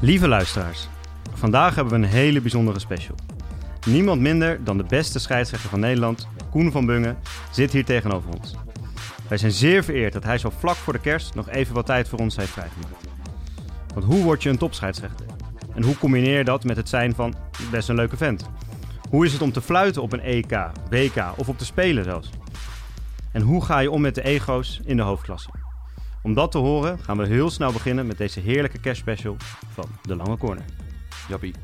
Lieve luisteraars, vandaag hebben we een hele bijzondere special. Niemand minder dan de beste scheidsrechter van Nederland, Koen van Bungen, zit hier tegenover ons. Wij zijn zeer vereerd dat hij zo vlak voor de kerst nog even wat tijd voor ons heeft vrijgemaakt. Want hoe word je een topscheidsrechter? En hoe combineer je dat met het zijn van best een leuke vent? Hoe is het om te fluiten op een EK, WK of op te spelen zelfs? En hoe ga je om met de ego's in de hoofdklasse? Om dat te horen gaan we heel snel beginnen met deze heerlijke kerstspecial van De Lange Corner. Jappie,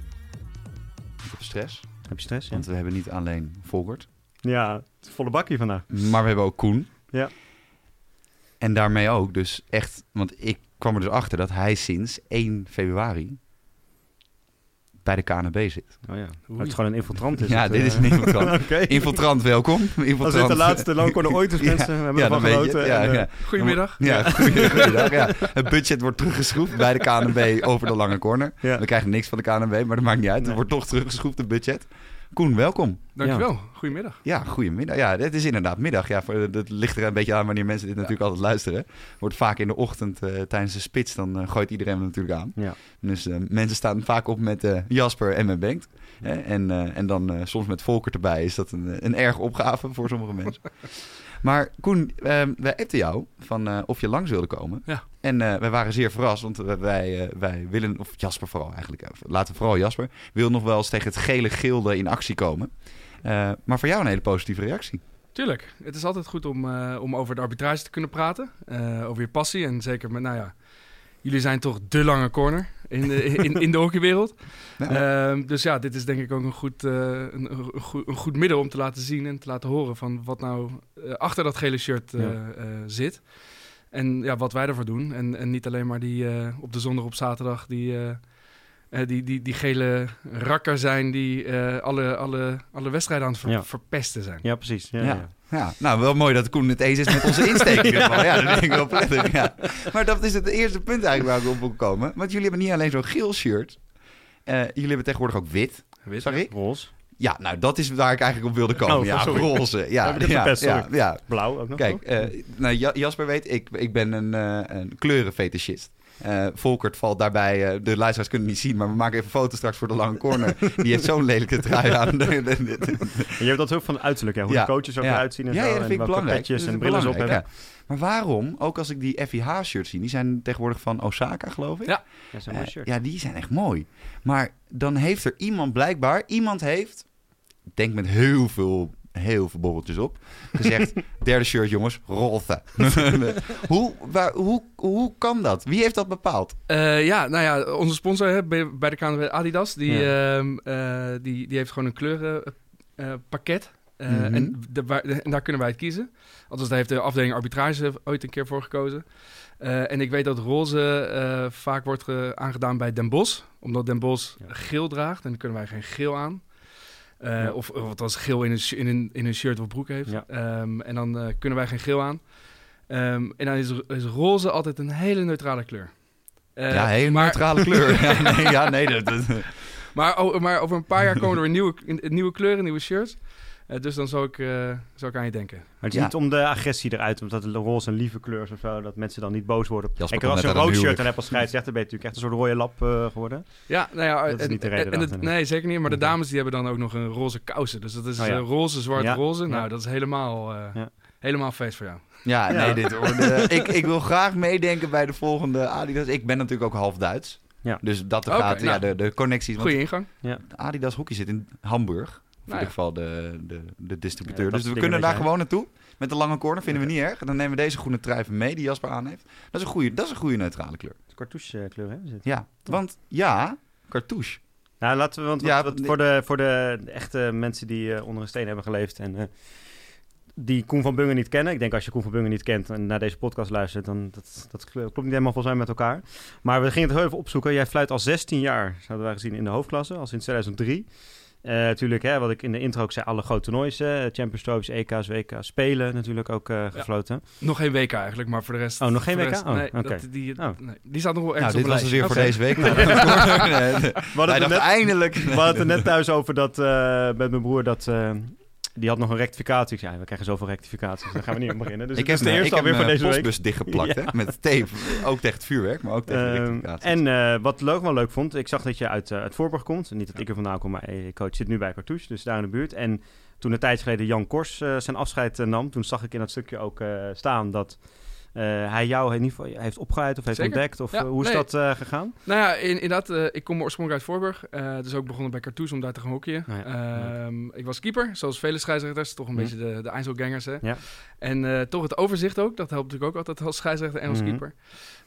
ik heb stress, Heb je stress? Ja, want we hebben niet alleen Volkert, ja het volle bakje vandaag. maar we hebben ook Koen. Ja. En daarmee ook dus echt, want ik kwam er dus achter dat hij sinds 1 februari bij de KNB zit. Oh ja. Het is gewoon een infiltrant. Is ja, het, dit eh. is een infiltrant. Infiltrant, welkom. Infiltrant. Als dit de laatste Lange Corner ooit is, Ja, mensen. We hebben ja, ervan genoten. het. Ja, en, eh, ja. Goedemiddag. Ja, goedemiddag. Ja. Het budget wordt teruggeschroefd bij de KNB over de lange corner. Ja. We krijgen niks van de KNB, maar dat maakt niet uit. Nee. Er wordt toch teruggeschroefd, het budget. Koen, welkom. Dankjewel. Goedemiddag. Ja, goedemiddag. Ja, het is inderdaad middag. Ja, voor, dat ligt er een beetje aan wanneer mensen dit natuurlijk altijd luisteren. Wordt vaak in de ochtend eh, tijdens de spits, dan eh, gooit iedereen hem natuurlijk aan. Ja. Dus eh, mensen staan vaak op met eh, Jasper en met Bengt. Hè? En, eh, en dan eh, soms met Volker erbij is dat een, een erge opgave voor sommige mensen. Maar Koen, wij appten jou van eh, of je langs wilde komen. Ja. En eh, wij waren zeer verrast, want wij, wij, eh, wij willen, of Jasper vooral eigenlijk, eh, laten we vooral Jasper, wil nog wel eens tegen het gele gilde in actie komen. Eh, maar voor jou een hele positieve reactie. Tuurlijk. Het is altijd goed om, eh, om over de arbitrage te kunnen praten. eh, over je passie. En zeker met, nou ja, jullie zijn toch de lange corner in de, in, in de hockeywereld. Ja. Ehm, dus ja, dit is denk ik ook een goed, eh, een, een, goed, een goed middel om te laten zien en te laten horen van wat nou eh, achter dat gele shirt eh, Ja. eh, zit. En ja, wat wij ervoor doen. En, en niet alleen maar die eh, op de zondag op zaterdag die, eh, eh, die, die, die gele rakker zijn die eh, alle, alle, alle wedstrijden aan het ver- Ja. verpesten zijn. ja, precies. Ja, Ja. ja. Ja, nou wel mooi dat Koen het eens is met onze insteek. in. Ja, dat vind ik wel prettig. Ja. Maar dat is het eerste punt eigenlijk waar ik op wil komen. Want jullie hebben niet alleen zo'n geel shirt. Eh, jullie hebben tegenwoordig ook wit. Sorry? Roze. Ja, nou dat is waar ik eigenlijk op wilde komen. Oh, ja, sorry. roze. Ja, ja. Blauw ook nog. Kijk, eh, nou, Ja- Jasper weet, ik, ik ben een, eh een kleurenfetischist. Eh, Volkert valt daarbij, de luisteraars kunnen het niet zien, maar we maken even foto's straks voor de lange corner. Die heeft zo'n lelijke trui aan. Je hebt dat ook van uiterlijk, ja. Hoe Ja. de coaches ook eruit zien en Ja, zo. ja, dat en vind ik belangrijk. en brillen op hebben. Maar waarom, ook als ik die FIH-shirts zie, die zijn tegenwoordig van Osaka, geloof ik. Ja. Ja, zo'n Eh, mooi shirt. ja, die zijn echt mooi. Maar dan heeft er iemand blijkbaar, iemand heeft, ik denk met heel veel, heel veel borreltjes op, gezegd, derde shirt jongens, roze. hoe, waar, hoe, hoe kan dat? Wie heeft dat bepaald? Eh, ja, nou ja, onze sponsor hè, bij, de KNW Adidas, die, Ja. ehm, eh, die, die heeft gewoon een kleurenpakket. Eh, Mhm. en, de- waar- en daar kunnen wij het kiezen. Althans, daar heeft de afdeling arbitrage ooit een keer voor gekozen. Eh, en ik weet dat roze eh, vaak wordt ge- aangedaan bij Den Bosch. Omdat Den Bosch Ja. geel draagt. En dan kunnen wij geen geel aan. Eh, Ja. Of, of althans geel in een, in, een, in een shirt of broek heeft. Ja. Ehm, en dan eh, kunnen wij geen geel aan. Ehm, en dan is, is roze altijd een hele neutrale kleur. Eh, ja, hele maar, neutrale kleur. ja, nee, ja, nee dat, dat- maar, maar over een paar jaar komen er weer nieuwe, nieuwe kleuren, nieuwe shirts. Eh, dus dan zou ik, eh, zou ik aan je denken. Maar het is Ja. niet om de agressie eruit, omdat het roze een lieve kleur is of zo, dat mensen dan niet boos worden. Jasper Kijk, als je een rood shirt dan hebt als scheidsrechter, ben je natuurlijk echt een soort rode lap eh, geworden. Ja, nou ja, Dat is en- niet de reden en- en nee, zeker niet. Maar de dames die hebben dan ook nog een roze kousen. Dus dat is Oh ja. roze, zwart, Ja, roze. Nou, ja. dat is helemaal, eh, Ja. helemaal feest voor jou. ja, Ja. nee, dit ik, ik wil graag meedenken bij de volgende Adidas. Ik ben natuurlijk ook half Duits. Ja. Dus dat er gaat, ja, nou. de, de connecties. want Goeie ingang. Adidas hockey zit in Hamburg. In Nou ieder geval de, de, de distributeur. Dus we kunnen daar gewoon naartoe. Met de lange corner vinden we niet erg. Dan nemen we deze groene trui even mee die Jasper aan heeft. Dat is een goede, dat is een goede neutrale kleur. Het is cartouche kleur, hè? is het? Ja, want ja, cartouche. Nou, laten we, want Ja, wat- wat nee. voor, de, voor de echte mensen die eh, onder een steen hebben geleefd en eh, die Koen van Bungen niet kennen. Ik denk als je Koen van Bungen niet kent en naar deze podcast luistert, dan dat, dat klopt niet helemaal volgens mij met elkaar. Maar we gingen het heel even opzoeken. Jij fluit al 16 jaar, zouden wij gezien, in de hoofdklasse, al sinds 2003. Eh, natuurlijk, hè, wat ik in de intro ook zei, alle grote toernoois. eh, Champions Trophies, EK's, WK's, Spelen natuurlijk ook eh, gefloten. Nog geen WK eigenlijk, maar voor de rest... Oh, nog geen WK? rest- Oh, nee, oké. dat- die, Oh. nee, die staat nog wel Nou, ergens dit op was het weer voor deze week. Nee, nee. We hadden het net, eindelijk... we hadden het er net thuis over dat eh, met mijn broer dat... die had nog een rectificatie. Ik zei, ja, we krijgen zoveel rectificaties. Daar gaan we niet aan beginnen. Dus ik het heb de eerste ik alweer mijn deze week. postbus dichtgeplakt, hè? Met tape. Ook tegen het vuurwerk, maar ook tegen Ehm, rectificaties. en eh, wat leuk, wel leuk vond, ik zag dat je uit, eh, uit Voorburg komt. Niet dat ik er vandaan kom, maar eh, coach zit nu bij Cartouche, dus daar in de buurt. En toen een tijd geleden Jan Kors zijn afscheid nam, toen zag ik in dat stukje ook staan dat hij jou ieder geval heeft opgeleid of heeft Zeker. ontdekt. Of Ja, eh, hoe is nee. dat eh, gegaan? Nou ja, in- inderdaad, eh, ik kom oorspronkelijk uit Voorburg. eh, dus ook begonnen bij Cartouche om daar te gaan hockeyen. Oh ja, Ehm, ik was keeper, zoals vele scheidsrechters. Toch een beetje de, de Einzelgangers, hè. Ja. En eh, toch het overzicht ook. Dat helpt natuurlijk ook altijd als scheidsrechter en als Mhm. keeper.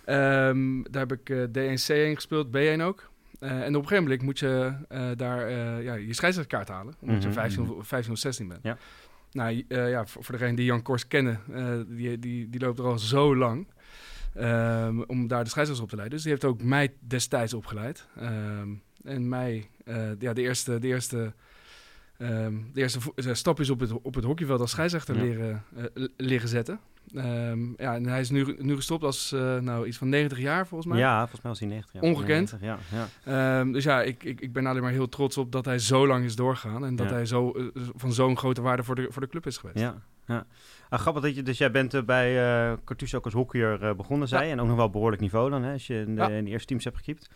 Ehm, daar heb ik eh, D1, C1 gespeeld, B1 ook. Eh, en op een gegeven moment moet je eh, daar eh, ja, je scheidsrechterkaart halen. Omdat Mhm, je 15, mhm. of- 15 of 16 bent. Ja. Nou eh, ja, voor, voor degene die Jan Kors kennen, eh, die, die, die loopt er al zo lang. ehm, om daar de scheidsrechters op te leiden. Dus die heeft ook mij destijds opgeleid. Ehm, en mij eh, ja, de eerste, de eerste, ehm, de eerste stapjes op het, op het hockeyveld als scheidsrechter Ja. leren zetten. Ehm, ja, en hij is nu, nu gestopt als eh, nou, iets van 90 jaar volgens mij. Ja, volgens mij was hij 90. Ja, Ongekend. 90, ja, ja. Ehm, dus ja, ik, ik, ik ben alleen maar heel trots op dat hij zo lang is doorgegaan. En dat Ja. hij zo, eh, van zo'n grote waarde voor de, voor de club is geweest. Ja, ja. Ah, grappig dat je, dus jij bent eh, bij Cartouche ook als hockeyer begonnen, zei. En ook nog wel behoorlijk niveau dan, hè, als je in de, Ja. in de eerste teams hebt gekiept.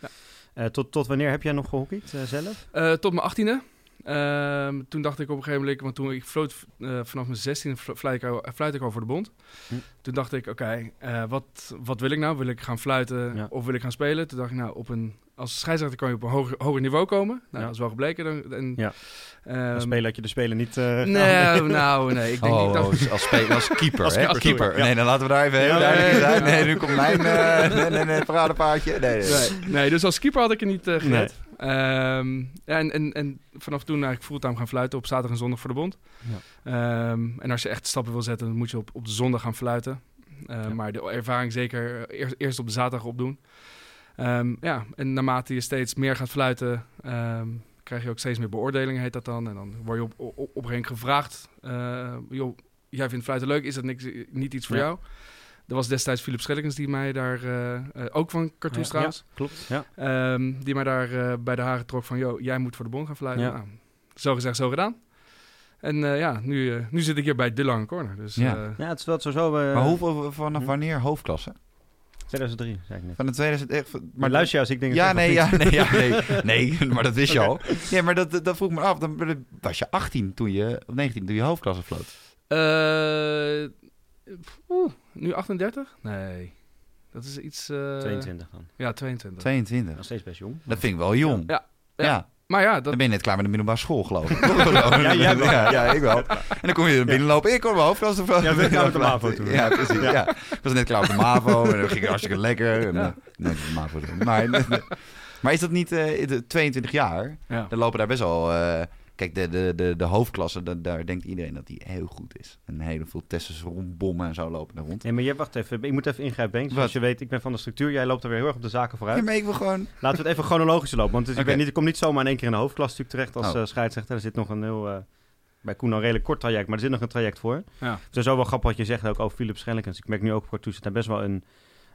Ja. Tot, tot wanneer heb jij nog gehockeyd eh, zelf? Tot mijn achttiende. Ehm, toen dacht ik op een gegeven moment, want toen ik floot eh, vanaf mijn 16 fluit ik, al- fluit ik al voor de bond. Hm. Toen dacht ik, oké, eh, wat, wat wil ik nou? Wil ik gaan fluiten Ja. of wil ik gaan spelen? Toen dacht ik, nou, op een, als scheidsrechter kan je op een hoger, hoger niveau komen. Nou, Ja. dat is wel gebleken. Dan, en, Ja. ehm, Als speler had je de speler niet... eh, Nee, nou, nee. Ik denk, Oh, als, als, als keeper, Als hè? keeper, Als keeper. ja. Nee, dan laten we daar even heel Ja, duidelijk in nee, zijn. nee. Nu komt mijn eh, nee, nee, nee, paradepaardje. Nee, nee, nee. nee, nee, dus als keeper had ik er niet eh gered. Ehm, ja, en, en, en vanaf toen eigenlijk fulltime gaan fluiten op zaterdag en zondag voor de bond. Ehm, en als je echt stappen wil zetten, dan moet je op, op de zondag gaan fluiten. Eh, Ja. Maar de ervaring zeker eerst, eerst op de zaterdag opdoen. Ehm, ja, en naarmate je steeds meer gaat fluiten, ehm, krijg je ook steeds meer beoordelingen, heet dat dan. En dan word je op, op, op een gegeven moment gevraagd, eh, joh, jij vindt fluiten leuk, is dat niks, niet iets voor Ja. jou? Er was destijds Philip Schellekens die mij daar, eh, eh, ook van cartoons Ja, trouwens, ja, klopt. Ja. Ehm, die mij daar eh, bij de haren trok van, joh, jij moet voor de bond gaan fluiten. Ja. Nou, zo gezegd, zo gedaan. En eh, ja, nu, nu zit ik hier bij de Lange Corner. Dus, Ja. eh, ja, het is wel sowieso... eh, Maar hoeveel, vanaf Hm. wanneer hoofdklasse? 2003, zei ik net. Van de 2000... Echt, Maar maar luister je als ik denk... Ja, nee, ja, nee, ja, nee, nee, maar dat wist je al. Nee, maar dat, dat, vroeg ik me af. Dan was je 18 toen je, of 19 toen je hoofdklasse floot. eh, oeh, nu 38? Nee, dat is iets... eh, 22 dan. Ja, 22. 22. Nog steeds best jong. Dat vind ik wel jong. Ja, Ja. ja. Maar ja, dat, Dan ben je net klaar met de middelbare school, geloof ik. Ja, jij wel. ja, ja, ik wel. En dan kom je er binnenlopen. Ik kom mijn hoofdklasse floten. Ja, we zijn klaar met de MAVO toen. Ja, precies. Ja. Ik was net klaar met de MAVO. En dan ging het hartstikke lekker. En, eh, nee, de MAVO. Maar, maar is dat niet eh, de 22 jaar? ja. Dan lopen daar best wel... eh, kijk, de, de, de, de hoofdklasse, da- daar denkt iedereen dat die heel goed is. En heel veel testosteronbommen en zo lopen daar rond. Nee, maar je, wacht even. Ik moet even ingrijpen. Wat? Zoals je weet, ik ben van de structuur. Jij loopt er weer heel erg op de zaken vooruit. Ja, maar ik wil gewoon... Laten we het even chronologisch lopen. Want het ik, ben niet, ik kom niet zomaar in één keer in de hoofdklas natuurlijk terecht als Oh. eh, scheidsrechter. Er zit nog een heel... eh, bij Koen al een redelijk kort traject, maar er zit nog een traject voor. Ja. Het is zo wel grappig wat je zegt ook over Philip Schellekens. Ik merk nu ook voor dat er best wel een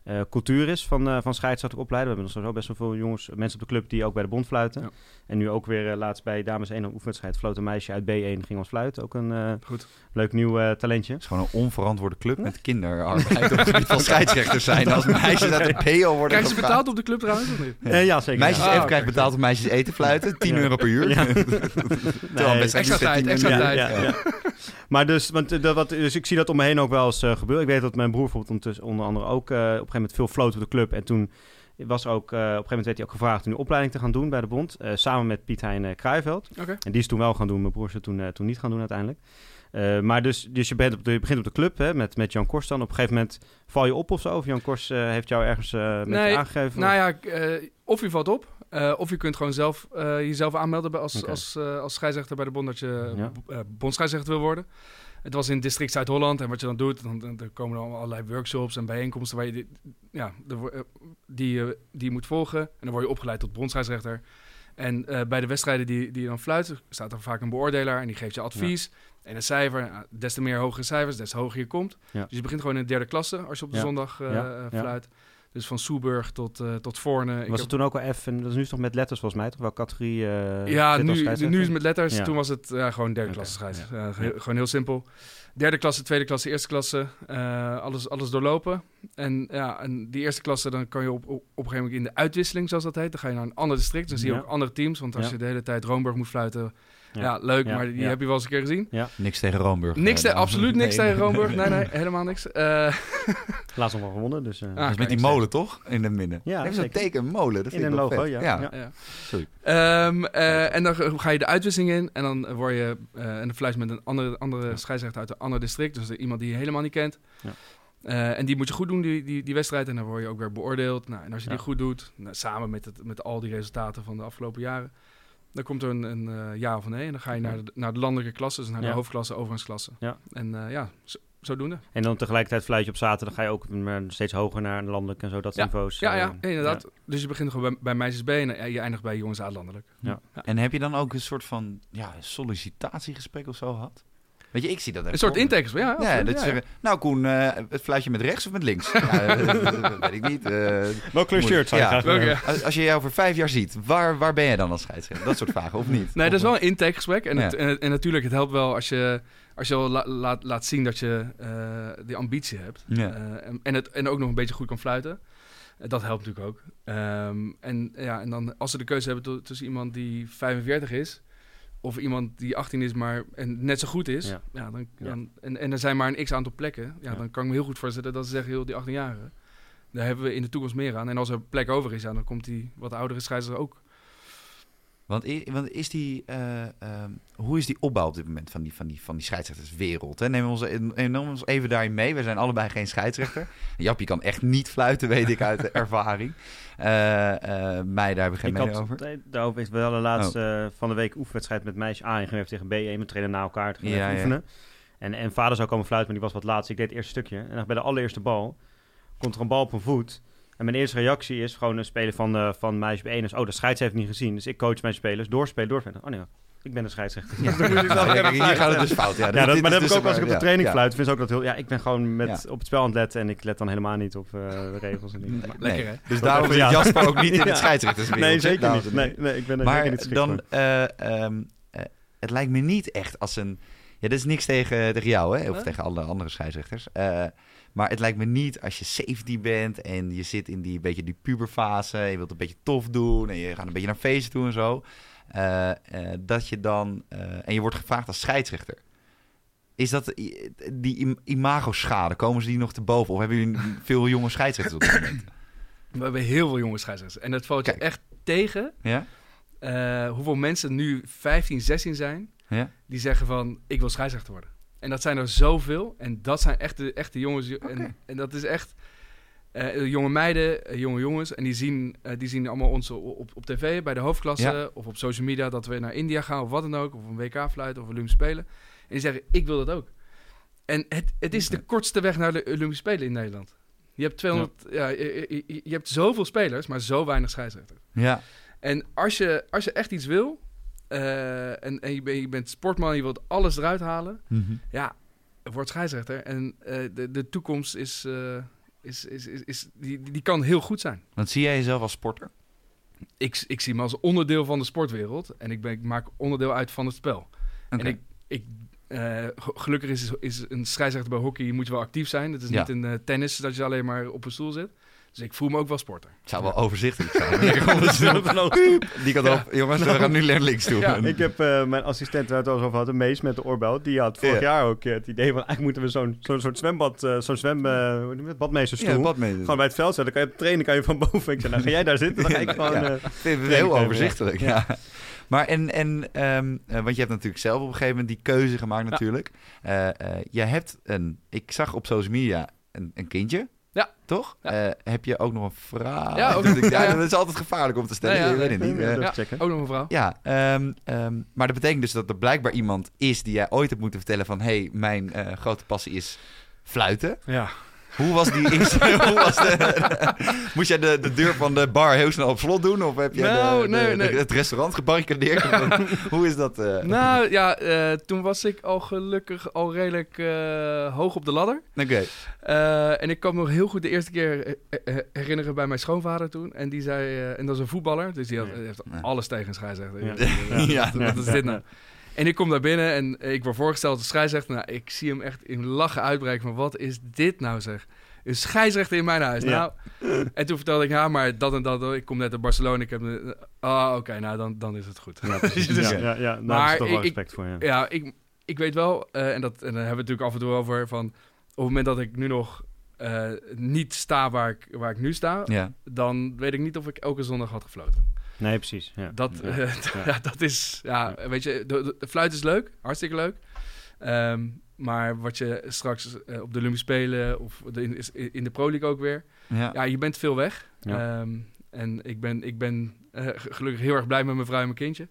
eh, cultuur is van, eh van scheidsrechter opleiden. We hebben nog sowieso best wel veel jongens, mensen op de club die ook bij de bond fluiten. Ja. En nu ook weer eh, laatst bij dames 1 een oefenwedstrijd floot een meisje uit B1 ging ons fluiten. Ook een eh, Goed. leuk nieuw eh, talentje. Het is gewoon een onverantwoorde club met kinderarbeid op het gebied van scheidsrechters zijn. Als meisjes uit de PO worden Krijgen ze betaald op de club trouwens of niet? Ja. Eh, ja, zeker. Meisjes ja. Even oké. krijgen betaald om meisjes eten fluiten. 10 Ja. euro per uur. Ja. Terwijl Nee. Extra duurt 10 tijd, extra tijd. Ja, ja, ja. Maar dus, want, eh, dat, wat, dus ik zie dat om me heen ook wel eens eh, gebeuren. Ik weet dat mijn broer bijvoorbeeld ondertussen onder andere ook eh, op een gegeven moment veel floot op de club. En toen was ook, op een gegeven moment werd hij ook gevraagd om een opleiding te gaan doen bij de bond. samen met Piet Hein uh, Kruijveld. Oké. En die is toen wel gaan doen. Mijn broer is toen, toen niet gaan doen uiteindelijk. Maar dus, dus je, bent op de, je begint op de club hè, met, met Jan Kors dan. Op een gegeven moment val je op of zo? Of Jan Kors heeft jou ergens Nee, aangegeven? Nou ja, eh, of je valt op, eh, of je kunt gewoon zelf eh, jezelf aanmelden bij als, als, eh, als scheidsrechter bij de bond dat je Ja. bondscheidsrechter wil worden. Het was in district Zuid-Holland en wat je dan doet, dan, dan, dan komen er allerlei workshops en bijeenkomsten waar je die, ja, die, die je moet volgen. En dan word je opgeleid tot bondscheidsrechter. En bij de wedstrijden die, die je dan fluit, staat er vaak een beoordelaar en die geeft je advies. En een cijfer, des te meer hogere cijfers, des te hoger je komt. Ja. Dus je begint gewoon in de derde klasse als je op de zondag Ja. Ja. fluit. Dus van Soeburg tot, eh tot Voorne. Was heb- het toen ook al F en dat is nu toch met letters volgens mij, toch wel categorie? eh, ja, nu, nu is het met letters. Ja. Toen was het ja, gewoon derde klasse. Ja, ge- Gewoon heel simpel. Derde klasse, tweede klasse, eerste klasse. eh, alles, alles doorlopen. En ja, en die eerste klasse, dan kan je op, op, op een gegeven moment in de uitwisseling, zoals dat heet. Dan ga je naar een ander district. Dan zie je Ja. ook andere teams. Want als je de hele tijd Roomburg moet fluiten, Ja. ja, leuk. Ja, Maar die ja. heb je wel eens een keer gezien. Niks tegen Roomburg. Niks, te- absoluut niks nee. tegen Roomburg. Nee, nee, helemaal niks. Eh, Laatst nog wel gewonnen, dus... eh, Ah, met die zeker. molen, toch? In het midden. Ja, Heeft zo'n zeker. teken, een molen. Dat In vind ik een wel logo, vet. ja. Sorry. Ehm, eh, en dan ga je de uitwisseling in en dan word je eh, en dan fluit je met een andere, andere Ja. scheidsrechter uit een ander district, dus iemand die je helemaal niet kent. Ja. Eh, en die moet je goed doen, die, die, die wedstrijd, en dan word je ook weer beoordeeld. Nou, en als je Ja. die goed doet, nou, samen met, het, met al die resultaten van de afgelopen jaren, dan komt er een, een eh, ja of nee. En dan ga je naar de, naar de landelijke klasse, dus naar de Ja. hoofdklasse, overgangsklasse. Ja. En eh, ja, zo, zodoende. En dan tegelijkertijd fluit je op zaterdag, ga je ook maar steeds hoger naar landelijk en zo, dat Ja. niveaus. Ja, eh, ja, inderdaad. Dus je begint gewoon bij, bij meisjes B en eh, je eindigt bij jongens A landelijk. En heb je dan ook een soort van ja, sollicitatiegesprek of zo gehad? Weet je, ik zie dat Een soort intakes, ja. Dat ja, zeggen, nou Koen, eh, het fluitje met rechts of met links? ja, eh, weet ik niet. eh, Welk kleur shirt zou je ja. graag Welke, willen? ja. als, als je jou over vijf jaar ziet, waar, waar ben je dan als scheidsrechter? Dat soort vragen, of niet? Nee, dat is wel een intakegesprek. En, Ja. het, en, het- en natuurlijk, het helpt wel als je, als je al la- laat, laat zien dat je eh, die ambitie hebt. Ja. Eh, en, en, het, en ook nog een beetje goed kan fluiten. Dat helpt natuurlijk ook. Ehm, en, ja, en dan als ze de keuze hebben tussen iemand die 45 is... of iemand die 18 is, maar en net zo goed is... Ja. Ja. dan, en, en er zijn maar een x-aantal plekken... Ja, Ja. dan kan ik me heel goed voorstellen dat ze zeggen... heel die 18-jarigen, daar hebben we in de toekomst meer aan. En als er plek over is, ja, dan komt die wat oudere scheidsrechter ook Want, want is die, eh, ehm, hoe is die opbouw op dit moment van die, van die, van die scheidsrechterswereld? Hè? Neem, ons, en- neem ons even daarin mee. We zijn allebei geen scheidsrechter. Japie kan echt niet fluiten, weet ik uit de ervaring. Eh, eh, mij, daar hebben we geen Ik mening over. nee, daarover is wel de laatste eh, van de week oefenwedstrijd met meisje A ingewerkt tegen B1. We trainen na elkaar te Ja, ja. oefenen. En, en vader zou komen fluiten, maar die was wat laat. Dus ik deed het eerste stukje. En dan bij de allereerste bal komt er een bal op een voet. En mijn eerste reactie is gewoon een speler van, de, van meisje B1. Dus, oh, de scheids heeft niet gezien. Dus ik coach mijn spelers. Doorspelen, doorspelen. Oh nee, ik ben de scheidsrechter. Ja. Dan moet je zelf Ja, hier gaat het dus fout. Ja, Ja, Dit- dat, dit maar dat is heb ik ook dus als ik op de training ja. fluit. Vind ik ook dat heel... Ja, ik ben gewoon met, Ja. op het spel aan het letten. En ik let dan helemaal niet op eh, de regels en dingen. Maar- Lekker, Nee. hè? Dus daarom Ja. zit Jasper ook niet in het scheidsrechterswereld. nee, zeker niet. Nee, nee, ik ben er niet Maar geschikt dan, eh, ehm, eh, het lijkt me niet echt als een... Ja, dat is niks tegen, tegen jou, hè? Of Huh? tegen alle andere scheidsrechters. Maar het lijkt me niet als je 17 bent en je zit in die beetje die puberfase. Je wilt een beetje tof doen en je gaat een beetje naar feesten toe en zo. eh, eh, dat je dan... eh, en je wordt gevraagd als scheidsrechter. Is dat die im- imago-schade? Komen ze die nog te boven? Of hebben jullie veel jonge scheidsrechters op dit moment? We hebben heel veel jonge scheidsrechters. En dat valt je Kijk. echt tegen Ja? hoeveel mensen nu 15, 16 zijn... Ja? die zeggen van, ik wil scheidsrechter worden. En dat zijn er zoveel. En dat zijn echt de, echt de jongens. En, en dat is echt eh, jonge meiden, eh, jonge jongens. En die zien, eh, die zien allemaal ons op, op, tv, bij de hoofdklasse... Ja. of op social media, dat we naar India gaan of wat dan ook. Of een WK fluiten of Olympische Spelen. En die zeggen, ik wil dat ook. En het, het is de kortste weg naar de Olympische Spelen in Nederland. Je hebt, 200, ja. je, je- je- je hebt zoveel spelers, maar zo weinig scheidsrechters. Ja. En als je, als je echt iets wil... eh, en, en je, bent, je bent sportman, je wilt alles eruit halen... Mhm. Ja, word scheidsrechter. En eh, de, de toekomst is, eh, is, is, is, is- die, die kan heel goed zijn. Want zie jij jezelf als sporter? Ik, ik zie me als onderdeel van de sportwereld. En ik, ben, ik maak onderdeel uit van het spel. En ik, ik, ge- gelukkig is, is een scheidsrechter bij hockey moet je wel actief zijn. Het is Ja. niet een tennis dat je alleen maar op een stoel zit. Dus ik voel me ook wel sporter. Het zou wel overzichtelijk zijn. Die kant op. Jongens, we gaan nu naar links toe. Ja, Ik heb eh, mijn assistent waar het al over had, een mees met de oorbel. Die had vorig Ja. jaar ook eh, het idee van eigenlijk moeten we zo'n zo'n soort zwembad, eh, zo'n zwem, eh, badmeesterstoel. Ja, badmeter. Gewoon bij het veld zetten. Dan kan je trainen, kan je van boven. Ik zei, nou ga jij daar zitten, dan ga ik gewoon... Ja. eh, Ja, heel overzichtelijk. Ja. Maar en, en ehm, eh, want je hebt natuurlijk zelf op een gegeven moment die keuze gemaakt natuurlijk. Eh, eh, je hebt een, ik zag op social media een, een kindje. Ja. Toch? Ja. Eh, heb je ook nog een vraag? Ja, ook- Dat ik- ja, dat is altijd gevaarlijk om te stellen. Ja, ja, weet het nee, niet. nee, Eh, checken. Ook nog een vrouw. ja, ehm, ehm, maar dat betekent dus dat er blijkbaar iemand is die jij ooit hebt moeten vertellen van... hé, hey, mijn eh, grote passie is fluiten. Ja. Hoe was die eerste... hoe was de, moest jij de, de deur van de bar heel snel op slot doen? Of heb jij Nou, de, nee, nee. het restaurant gebarricadeerd? hoe is dat? eh? Nou ja, eh, toen was ik al gelukkig al redelijk eh, hoog op de ladder. Oké. En ik kan me nog heel goed de eerste keer herinneren bij mijn schoonvader toen. En die zei, en dat is een voetballer, dus die had, Ja. heeft Ja. alles tegen een scheidsrechter. Ja. Ja. Wat is dit nou? En ik kom daar binnen en ik word voorgesteld als scheidsrechter. Nou, ik zie hem echt in lachen uitbreken van wat is dit nou zeg? Een scheidsrechter in mijn huis. Ja. Nou, en toen vertelde ik, ja, maar dat en dat. Ik kom net uit Barcelona. Ik heb, een- ah, oké, nou dan, dan is het goed. Ja, precies. Dus- ja, ja, ja, daar Maar is toch wel ik- respect voor. Ja. Ja, ik, ik weet wel, eh, en, dat, en daar hebben we het natuurlijk af en toe over, van op het moment dat ik nu nog eh, niet sta waar ik, waar ik nu sta, Ja. dan weet ik niet of ik elke zondag had gefloten. Nee, precies. Ja. Dat, Ja. eh, ja. dat is, ja, weet je, de, fluit is leuk, hartstikke leuk. Ehm, maar wat je straks eh, op de Lummi spelen of de, in, in de Pro League ook weer, Ja. ja, je bent veel weg. Ja. Ehm, en ik ben, ik ben eh, gelukkig heel erg blij met mijn vrouw en mijn kindje.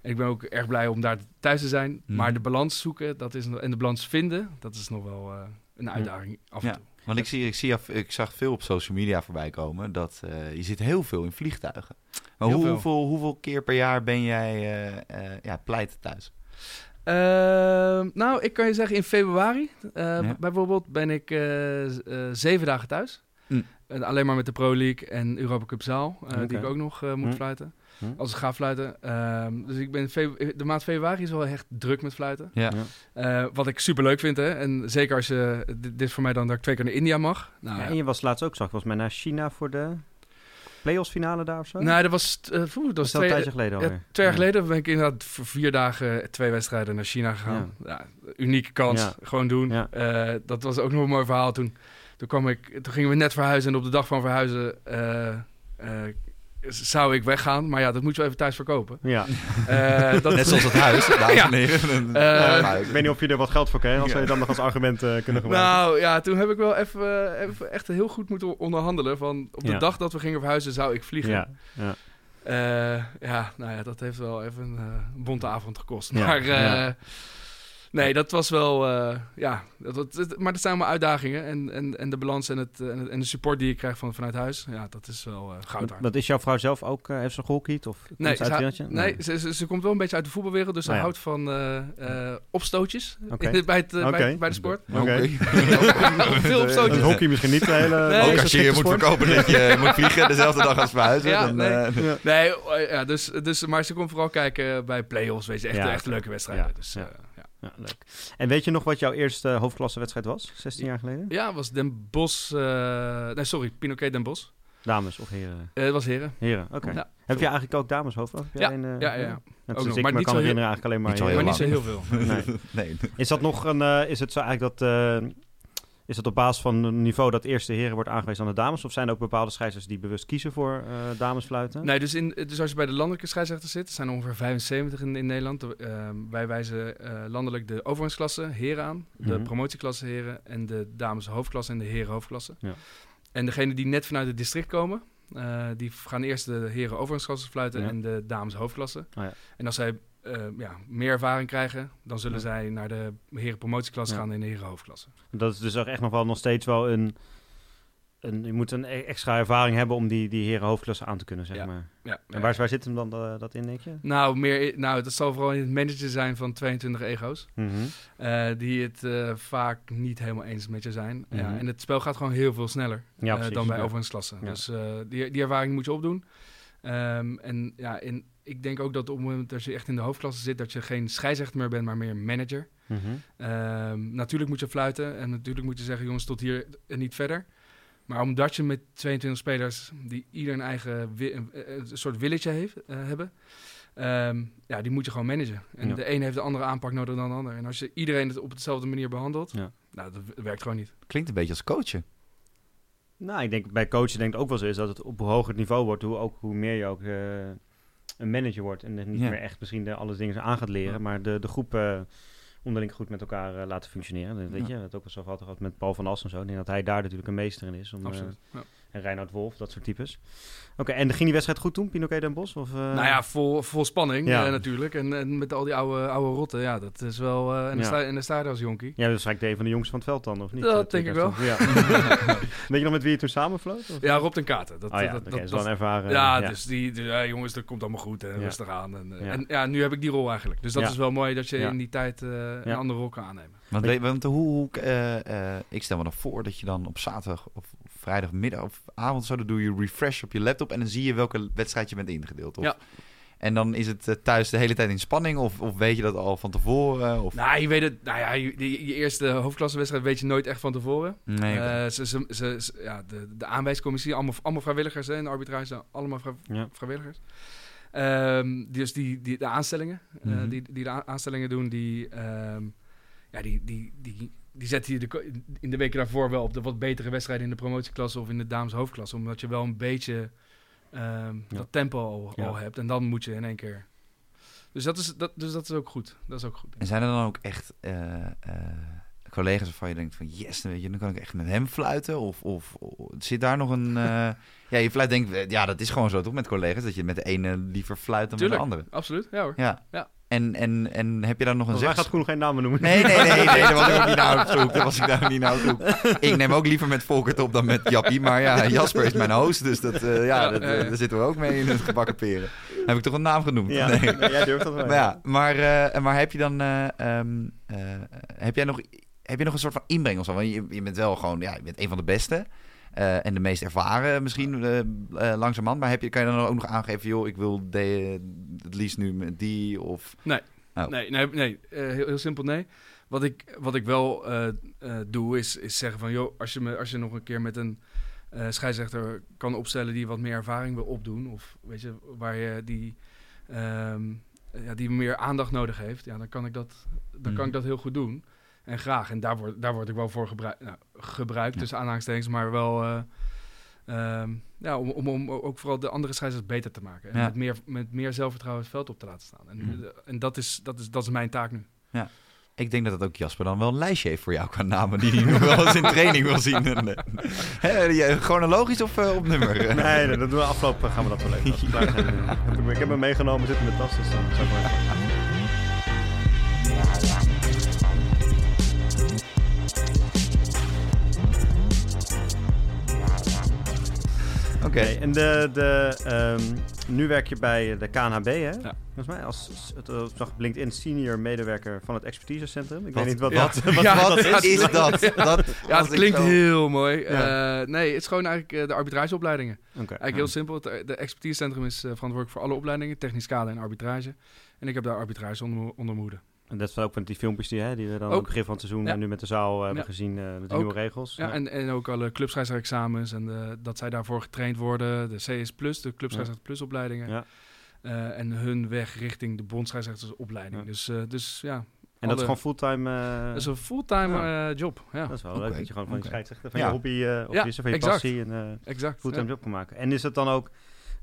En ik ben ook erg blij om daar thuis te zijn. Mhm. Maar de balans zoeken dat is, en de balans vinden, dat is nog wel eh, een uitdaging af en Ja. toe. Want ik, zie, ik, zie, af- ik zag veel op social media voorbij komen dat eh, je zit heel veel in vliegtuigen. Maar hoe, hoeveel, hoeveel keer per jaar ben jij eh, ja, pleiten thuis? Ehm, nou, ik kan je zeggen, in februari Ja. bijvoorbeeld ben ik zeven dagen thuis. En alleen maar met de Pro League en Europa Cup zaal, die ik ook nog moet Hm. fluiten. Hm. Als ik ga fluiten. Ehm, dus ik ben de maand februari is wel echt druk met fluiten. Ja. Ja. Eh, wat ik super leuk vind, hè. En zeker als je... Dit, is voor mij dan dat ik twee keer naar India mag. Nou, Ja, en je was laatst ook, zag ik, volgens mij naar China voor de playoffs finale daar of zo? Nou, dat was... eh, poeh, dat was twee, tijdje geleden ja, alweer. twee jaar Ja. geleden ben ik inderdaad voor vier dagen twee wedstrijden naar China gegaan. Ja. unieke kans. Ja. Gewoon doen. Ja. Eh, dat was ook nog een mooi verhaal toen. Toen, kwam ik, toen gingen we net verhuizen en op de dag van verhuizen eh, eh, zou ik weggaan. Maar ja, dat moet je wel even thuis verkopen. Ja. Eh, dat, Net zoals het huis, dames Ja. en heren. Eh, Ja, ik weet niet of je er wat geld voor kreeg, als zou je dan nog als argument eh, kunnen gebruiken. Nou ja, toen heb ik wel even, even echt heel goed moeten onderhandelen. Van op de Ja. dag dat we gingen verhuizen zou ik vliegen. ja, ja. Eh, ja, nou ja, dat heeft wel even een bonte avond gekost. Ja, Maar eh, ja. Nee, dat was wel, eh, ja, dat, dat- dat- maar dat zijn allemaal uitdagingen. En, en, en de balans en, het, en, de support die je krijgt van, vanuit huis, ja, dat is wel eh goud waard. Wat is jouw vrouw zelf ook? eh, heeft ze gehockeyd? Of komt Nee, ze uit wereldje? nee ze, ze, ze komt wel een beetje uit de voetbalwereld, dus ze ja. houdt van eh, eh, opstootjes Oké. bij, het, bij, bij de sport. Oké. Veel opstootjes. Hockey misschien niet de hele... Nee. Ook als je je moet verkopen dat je moet vliegen dezelfde dag als verhuizen. Ja, dan, nee. eh, Ja. Nee, eh, ja, dus, dus, maar ze komt vooral kijken bij play-offs, weet je, echt, Ja, echt oké. leuke wedstrijden. Ja, Dus, ja. ja. Ja, leuk. En weet je nog wat jouw eerste hoofdklassewedstrijd was? 16 jaar geleden? Ja, was Den Bos. eh, nee, sorry, Pinoquet Den Bos. Dames of heren? Eh, het was Heren. Heren, oké. Ja. Heb je eigenlijk ook Ja, een, eh, ja, ja, ja. Ook nog, ik maar me niet kan herinneren eigenlijk alleen maar... Niet. Maar niet zo heel veel. Nee. nee. Is dat nog een... eh, is het zo eigenlijk dat... is het op basis van een niveau dat eerste heren wordt aangewezen aan de dames? Of zijn er ook bepaalde scheidsrechters die bewust kiezen voor eh damesfluiten? Nee, dus, in, dus als je bij de landelijke scheidsrechters zit, zijn er ongeveer 75 in, in Nederland. De, ehm, wij wijzen eh, landelijk de overgangsklasse heren aan, de Mhm. promotieklasse heren en de dames hoofdklasse en de heren hoofdklasse. Ja. En degenen die net vanuit het district komen, eh, die gaan eerst de heren overgangsklasse fluiten Ja. en de dames hoofdklasse. Oh ja. En als zij eh, ja, meer ervaring krijgen, dan zullen Ja. zij naar de heren promotieklasse Ja. gaan in de heren hoofdklasse. Dat is dus ook echt nog wel nog steeds wel een... een je moet een e- extra ervaring hebben om die, die heren hoofdklasse aan te kunnen, zeg Ja. maar. Ja, En waar, waar zit hem dan eh, dat in, denk je? Nou, meer, nou, dat zal vooral in het managen zijn van 22 ego's. Mhm. eh, die het vaak niet helemaal eens met je zijn. ja, Mhm. en het spel gaat gewoon heel veel sneller dan bij Ja. overgangsklassen. Ja. Dus die, die ervaring moet je opdoen. Ehm, en ja, in, ik denk ook dat op het moment dat je echt in de hoofdklasse zit, dat je geen scheidsrechter meer bent, maar meer manager. Mhm. Ehm, natuurlijk moet je fluiten en natuurlijk moet je zeggen, jongens, tot hier en niet verder. Maar omdat je met 22 spelers die ieder een eigen wi- een, een soort willetje heeft, eh, hebben, ehm, ja, die moet je gewoon managen. En Ja. de een heeft de andere aanpak nodig dan de ander. En als je iedereen het op dezelfde manier behandelt, Ja. nou, dat w- werkt gewoon niet. Klinkt een beetje als coachen. Nou, ik denk bij coachen denk ik ook wel zo is dat het op hoe hoger het niveau wordt, hoe, ook, hoe meer je ook eh, een manager wordt. En er niet Ja. meer echt misschien de, alle dingen aan gaat leren, maar de, de groep eh, onderling goed met elkaar eh, laten functioneren. Dat weet Ja. je, dat ook wel zo gehad gehad met Paul van As en zo. Ik denk dat hij daar natuurlijk een meester in is. Om, eh, Absoluut. Ja. En Reinoud Wolf, dat soort types. Oké, en ging die wedstrijd goed toen, Pinoquet Den Bos? Of, eh? Nou ja, vol, vol spanning Ja. eh, natuurlijk. En, en met al die oude, oude rotten, ja, dat is wel... eh en, de Ja. sta, en de als jonkie. Ja, dat is eigenlijk de een van de jongens van het veld dan, of niet? Dat denk ik wel. Ja. Weet je nog met wie je toen samenvloot? Of? Ja, Rob ten Katen. Dat, oh ja, dat, dat, is wel een ervaren... ja, dus die, die- ja, jongens, dat komt allemaal goed. En Ja. rustig aan. En, Ja. en ja, nu heb ik die rol eigenlijk. Dus dat Ja. is wel mooi dat je Ja. in die tijd eh, een andere rol kan aannemen. Want, want hoe, hoe ik stel me dan voor dat je dan op zaterdag of vrijdagmiddag of avond zo, dan doe je refresh op je laptop en dan zie je welke wedstrijd je bent ingedeeld. Of, Ja. En dan is het eh, thuis de hele tijd in spanning of, of weet je dat al van tevoren? Of... Nou, je weet het. Nou ja, je, je, je eerste hoofdklassewedstrijd weet je nooit echt van tevoren. nee. Eh, ze, ze, ze, ze- ja, de, de aanwijscommissie, allemaal, allemaal vrijwilligers hè, in de arbitrage, allemaal vrij- Ja. vrijwilligers. Ehm, dus die, die, de aanstellingen, eh, Mhm. die, die de aanstellingen doen, die, ehm, ja, die, die, die, die de, ko- in de weken daarvoor wel op de wat betere wedstrijden in de promotieklasse of in de dames hoofdklasse. Omdat je wel een beetje ehm, Ja. dat tempo al, Ja. al hebt. En dan moet je in één keer... Dus dat is, dat, dus dat is ook goed. Dat is ook goed. En zijn er dan ook echt eh, eh, collega's waarvan je denkt van yes, dan weet je, dan kan ik echt met hem fluiten? Of, of, of zit daar nog een... eh, ja, je fluit denkt, ja, dat is gewoon zo toch met collega's, dat je met de ene liever fluit dan Tuurlijk. met de andere. Absoluut, ja hoor. Ja. Ja. En, en, en heb je daar nog een mij zeg... gaat Koen geen namen noemen. Nee, nee, nee, nee, daar was ik ook niet naar op zoek. Daar was ik daar niet naar op zoek. Ik neem ook liever met Volkert op dan met Jappie. Maar ja, Jasper is mijn host, dus dat, eh, ja, dat, eh, daar zitten we ook mee in het gebakken peren. Heb ik toch een naam genoemd? Ja, Nee. nee, jij durft dat wel. Maar ja, maar, eh, maar heb je dan... eh, ehm, eh, heb jij nog... Heb je nog een soort van inbreng of zo? Want je, je bent wel gewoon... Ja, je bent een van de beste. Eh, en de meest ervaren misschien eh, langzamerhand. Maar heb je, kan je dan ook nog aangeven... joh, ik wil de, het liefst nu met die of... Oh. Nee, nee, nee. Heel, heel simpel nee. Wat ik, wat ik wel doe, is, is zeggen van... joh, als je, me, als je nog een keer met een scheidsrechter kan opstellen... die wat meer ervaring wil opdoen... of weet je, waar je die, ehm, ja, die meer aandacht nodig heeft... ja, dan kan ik dat, dan kan ik dat heel goed doen. En graag. En daar word, daar word ik wel voor gebruikt. Nou, gebruikt, Ja. tussen aanhalingstekens, maar wel... eh, ehm, ja, om, om, om ook vooral de andere scheidsrechters beter te maken. En Ja. met, meer, met meer zelfvertrouwen het veld op te laten staan. En, Mhm. en dat, is, dat, is, dat is mijn taak nu. Ik denk dat dat ook Jasper dan wel een lijstje heeft voor jou qua namen die hij nog wel eens in training wil zien. En, eh, chronologisch of eh, op nummer? Nee, nee, dat doen we afgelopen. Gaan we dat wel even. Eh, ik, ik heb hem meegenomen, zit in de tas, dus dan zou ik maar Oké. En de, de, ehm, nu werk je bij de KNHB, hè? Ja. Volgens mij als, het uh, zag LinkedIn senior medewerker van het expertisecentrum. Ik Wat? weet niet wat Ja. dat, wat, Ja, wat is. is dat? dat Ja, het klinkt zo- heel mooi. Ja. Eh, nee, het is gewoon eigenlijk eh, de arbitrageopleidingen. Oké. Eigenlijk heel simpel. Het, eh, de expertisecentrum is eh, verantwoordelijk voor alle opleidingen. Technisch kader en arbitrage. En ik heb daar arbitrage onder, onder mijn hoede. En dat is ook van die filmpjes die, hè, die we dan Ook. op het begin van het seizoen Ja. en nu met de zaal eh, hebben Ja. gezien, eh, met de Ook. nieuwe regels. Ja, En, en ook alle clubscheidsrechtexamens. En de, dat zij daarvoor getraind worden. De CS Plus, de clubscheidsrechter Plus opleidingen. Ja. Eh, en hun weg richting de bondscheidsrechtersopleiding. Ja. Dus, eh, dus ja, En dat is gewoon fulltime. eh, dat is een fulltime Ja. eh, job. Ja, dat is wel leuk dat je gewoon van je scheidsrechter, van Ja. je hobby eh of Ja, je, van je exact. passie en eh exact. fulltime ja. job kan maken. En is het dan ook,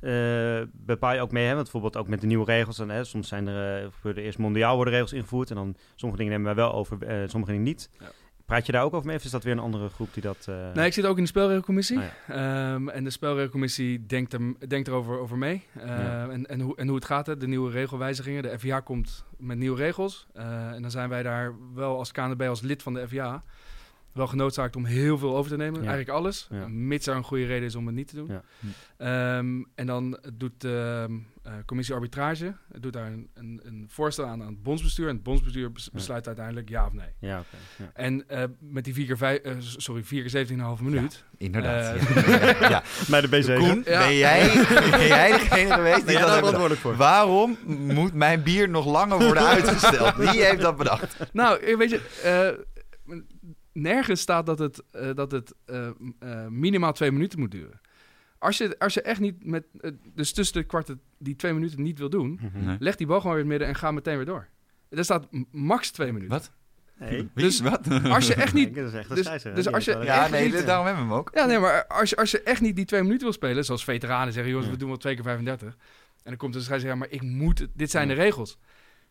eh, bepaal je ook mee, hè, want bijvoorbeeld ook met de nieuwe regels, en, hè, soms zijn er, eh, eerst mondiaal worden regels ingevoerd en dan sommige dingen nemen wij wel over, eh, sommige dingen niet. Ja. Praat je daar ook over mee of is dat weer een andere groep die dat... Nee, ik zit ook in de spelregelcommissie. Ah, Ehm, en de spelregelcommissie denkt, er, denkt erover over mee. Ehm, Ja. en, en, hoe, en hoe het gaat, hè, de nieuwe regelwijzigingen. De FIA komt met nieuwe regels. En dan zijn wij daar wel als KNB, als lid van de FIA, wel genoodzaakt om heel veel over te nemen. Ja. Eigenlijk alles. Ja. Mits er een goede reden is om het niet te doen. Ja. Ehm, en dan doet de ehm, eh, commissie arbitrage doet daar een, een, een voorstel aan aan het bondsbestuur. En het bondsbestuur bes- besluit uiteindelijk ja of nee. Ja, oké. ja. En eh, met die 4 keer vijf, eh, sorry, 4 keer 17,5 minuut. Inderdaad. Eh, ja. ja. Bij de B7. Koen, Ja. ben, jij, ben jij degene geweest die daar verantwoordelijk voor? Waarom moet mijn bier nog langer worden uitgesteld? Wie heeft dat bedacht? Nou, eh, weet je, eh, nergens staat dat het, eh, dat het eh, eh, minimaal twee minuten moet duren. Als je, als je echt niet met, dus tussen de kwarten die twee minuten niet wil doen, Mhm. Nee. leg die bal gewoon weer in het midden en ga meteen weer door. Er staat max twee minuten. Wat? Nee. Wie? Dus- wat? Als je echt niet, Ik, dat is echt een dus- dus als je- Ja, echt nee, niet. daarom hebben we hem ook. ja, nee, maar als je, als je echt niet die twee minuten wil spelen, zoals veteranen zeggen, jongens, Ja. we doen wel twee keer 35. En dan komt de scheidsrechter, ja, maar ik moet, het- dit zijn Ja. de regels.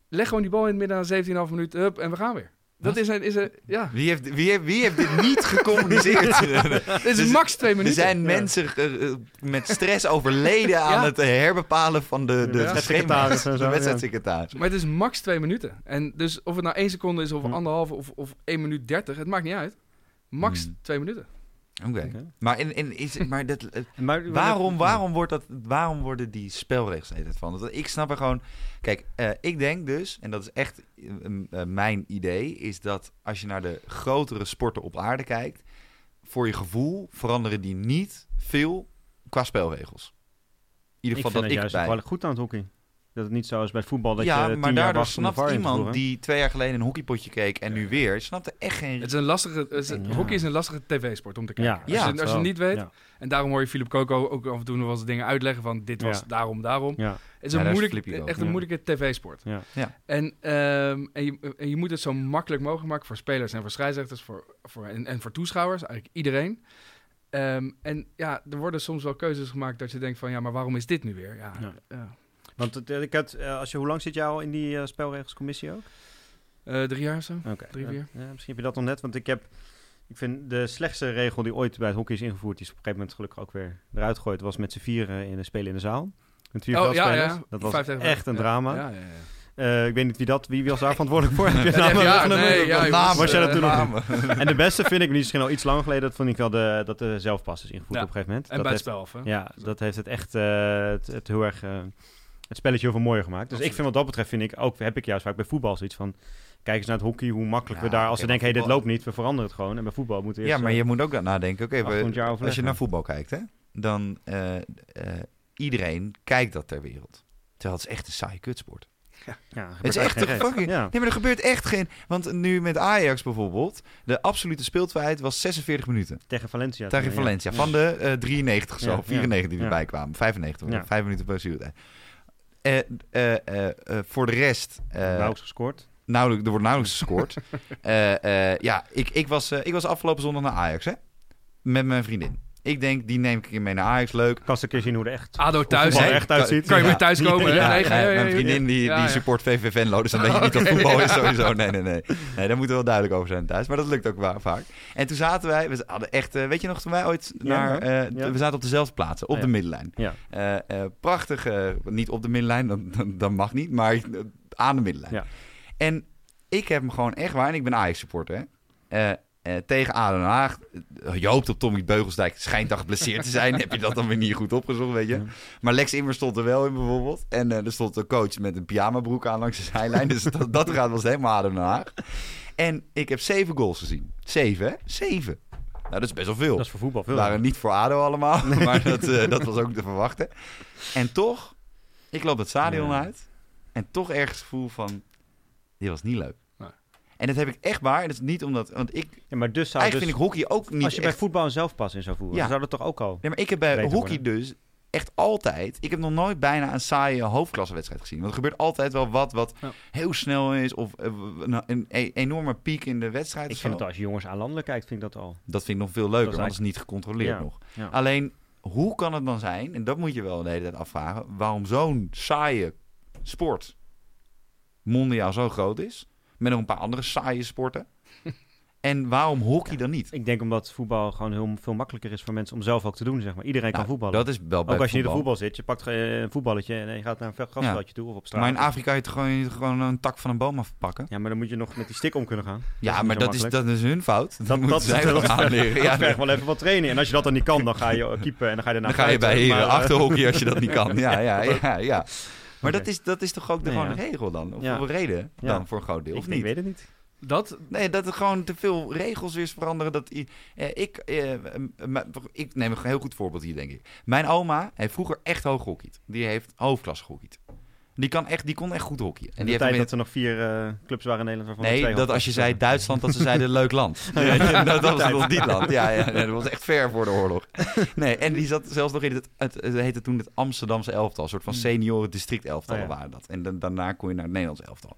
Leg gewoon die bal in het midden aan 17,5 minuten, hup, en we gaan weer. Dat is een, is een, ja, Wie heeft, wie, heeft, wie heeft dit niet gecommuniceerd? dit is Dus max twee er minuten. zijn Ja. mensen eh, eh, met stress overleden aan Ja. het herbepalen van de, de, Ja. schema's. De ja. wedstrijdsecretaris. Maar het is max twee minuten. En dus of het nou één seconde is, of Hm. anderhalf, of, of één minuut dertig, het maakt niet uit. Max Hm. twee minuten. Oké. Maar, in, in, is, maar dat, Maar, waarom, waarom, wordt dat, waarom worden die spelregels tijd van? Want ik snap er gewoon... Kijk, eh, ik denk dus, en dat is echt eh, eh, mijn idee... is dat als je naar de grotere sporten op aarde kijkt... voor je gevoel veranderen die niet veel qua spelregels. In ieder Ik geval vind dat het ik juist bij... wel goed aan het hockey. Dat het niet zo is bij voetbal dat ja, je maar jaar daardoor snapt iemand die twee jaar geleden een hockeypotje keek en nu weer, snapte echt geen... Het is een lastige, het is- Ja. Hockey is een lastige tv-sport om te kijken. Ja, als, ja, je, als je het niet weet, Ja, en daarom hoor je Philip Coco ook af en toe nog wel eens dingen uitleggen van dit was Ja. daarom, daarom. ja, Het is Ja, een is moeilijk, ook. echt een Ja. moeilijke tv-sport. ja. Ja. En, ehm, en, je, en je moet het zo makkelijk mogelijk maken voor spelers en voor scheidsrechters voor, voor, en, en voor toeschouwers, eigenlijk iedereen. Ehm, en ja, er worden soms wel keuzes gemaakt dat je denkt van ja, maar waarom is dit nu weer? Ja, Ja. Want het, eh, ik had, eh, als je, hoe lang zit jij al in die eh, spelregelscommissie ook? Drie jaar zo. Drie, vier. misschien heb je dat nog net, want ik heb... Ik vind de slechtste regel die ooit bij het hockey is ingevoerd, die is op een gegeven moment gelukkig ook weer eruit gegooid, was met z'n vieren in de spelen in de zaal. Met vier Oh, ja, veldspelers. ja. Dat was vijf. echt een drama. Ja, ja, ja. Ik weet niet wie dat, wie was daar verantwoordelijk voor. Heb je namen ja, nee, ja, Was jij dat toen? En de beste vind ik, misschien al iets langer geleden, dat vond ik wel de, dat de zelfpas is ingevoerd op een gegeven moment. En dat bij het spel hè? Ja, dat heeft het echt het, het heel erg het spelletje heel veel mooier gemaakt. Dus ik vind wat dat betreft, vind ik ook, heb ik juist vaak bij voetbal zoiets van, kijk eens naar het hockey, hoe makkelijk Ja, we daar, als maar denken, hé, dit voetbal- loopt niet, we veranderen het gewoon. En bij voetbal moeten we Ja, eerst, maar eh, je moet ook nadenken. Oké, we- 800 jaar als je naar voetbal kijkt, hè, dan eh, eh, iedereen kijkt dat ter wereld. Terwijl het is echt een saaie kutsport. ja, Het is echt een fucking... Ja. Nee, maar er gebeurt echt geen... Want nu met Ajax bijvoorbeeld, de absolute speeltijd was 46 minuten. Tegen Valencia. Tegen. Valencia. Ja. Van de eh 93 zo, Ja, ja. 94 die Ja. erbij kwamen. 95, Ja. vijf minuten per voor de rest... eh, Nauwelijks gescoord. nauwelijks, er wordt nauwelijks gescoord. Eh, eh, ja, ik, ik, was, eh, ik was afgelopen zondag naar Ajax, hè? Met mijn vriendin. Ik denk, die neem ik keer mee naar Ajax. Leuk. Kan eens een keer zien hoe er echt ADO thuis, er echt uitziet. Kan je weer thuiskomen? hè? Ja, Nee, ja, ja, mijn vriendin die, ja, die ja. support VV Venlo, dus dan weet je niet wat voetbal is sowieso. Nee, nee, nee. Nee, daar moeten we wel duidelijk over zijn thuis. Maar dat lukt ook wa- vaak. En toen zaten wij, we hadden echt, eh, weet je nog, toen wij ooit naar, ja. eh, Ja. we zaten op dezelfde plaatsen, op Ja. de middenlijn. Ja. Eh, eh, prachtig, eh, niet op de middenlijn, dan, dan, dan mag niet, maar aan de middenlijn. Ja. En ik heb hem gewoon echt waar, en ik ben Ajax supporter, hè. Eh, tegen ADO Den Haag. Je hoopt op Tommy Beugelsdijk. Schijnt dan geblesseerd te zijn. Heb je dat dan weer niet goed opgezocht, weet je? Ja. Maar Lex Immer stond er wel in bijvoorbeeld. En eh, er stond een coach met een pyjamabroek aan langs de zijlijn. dus dat, dat gaat was helemaal ADO Den Haag. En ik heb zeven goals gezien. Zeven, hè? Zeven. Nou, dat is best wel veel. Dat is voor voetbal veel. waren niet voor ADO allemaal. Maar dat, eh, dat was ook te verwachten. En toch, ik loop het stadion Ja. uit. En toch ergens het gevoel van... Dit was niet leuk. En dat heb ik echt waar. En dat is niet omdat... Want ik, Ja, maar dus zou eigenlijk dus, vind ik hockey ook niet als je bij voetbal een zelfpas in zou voeren, Ja. dan zou dat toch ook al... Nee, maar ik heb bij hockey worden. dus echt altijd... Ik heb nog nooit bijna een saaie hoofdklassewedstrijd gezien. Want er gebeurt altijd wel wat wat Ja. heel snel is. Of eh, een, een, een enorme piek in de wedstrijd. Ik vind het als je jongens aan landelijk kijkt, vind ik dat al. Dat vind ik nog veel leuker, Dat is want het is niet gecontroleerd Ja. nog. Ja. Alleen, hoe kan het dan zijn, en dat moet je wel de hele tijd afvragen, waarom zo'n saaie sport mondiaal zo groot is, met nog een paar andere saaie sporten, en waarom hockey dan niet? Ik denk omdat voetbal gewoon heel veel makkelijker is voor mensen om zelf ook te doen, zeg maar. Iedereen kan Nou, voetballen. Dat is wel bij ook als je niet op voetbal. zit, je pakt een voetballetje en je gaat naar een grasveldje toe of op straat. Maar in Afrika je toch gewoon, gewoon een tak van een boom afpakken? Ja, maar dan moet je nog met die stick om kunnen gaan. Ja, maar dat is, dat is hun fout. Dat, Dat, moeten zij wel dat, aanleren. dat Ja, vergt wel even wat training. En als je dat dan niet kan, dan ga je keeper en dan ga je daarna dan ga je bij heren achterhockey als je dat niet kan. Ja, ja, ja. ja. Maar dat, is, dat is toch ook de, Nee, gewoon ja. de regel dan? Of Ja. een reden Ja. dan voor een groot deel? ik, Of ik niet? weet het niet. Dat, Nee, dat er gewoon te veel regels weer veranderen. Dat eh, ik, eh, ik neem een heel goed voorbeeld hier, denk ik. Mijn oma heeft vroeger echt hoog gehockeyd. Die heeft hoofdklasse gehockeyd. Die, kan echt, die kon echt goed hockeyen. En die tijd heeft dat er nog vier eh, clubs waren in Nederland waarvan Nee, twee dat als je zei Duitsland, dat ze zeiden leuk land. Ja, dat was nog niet land. Ja, ja, nee, dat was echt ver voor de oorlog. Nee, en die zat zelfs nog in het, het, het heette toen het Amsterdamse elftal. Een soort van Hmm. senioren district elftal Oh, ja. waren dat. En dan, daarna kon je naar het Nederlands elftal.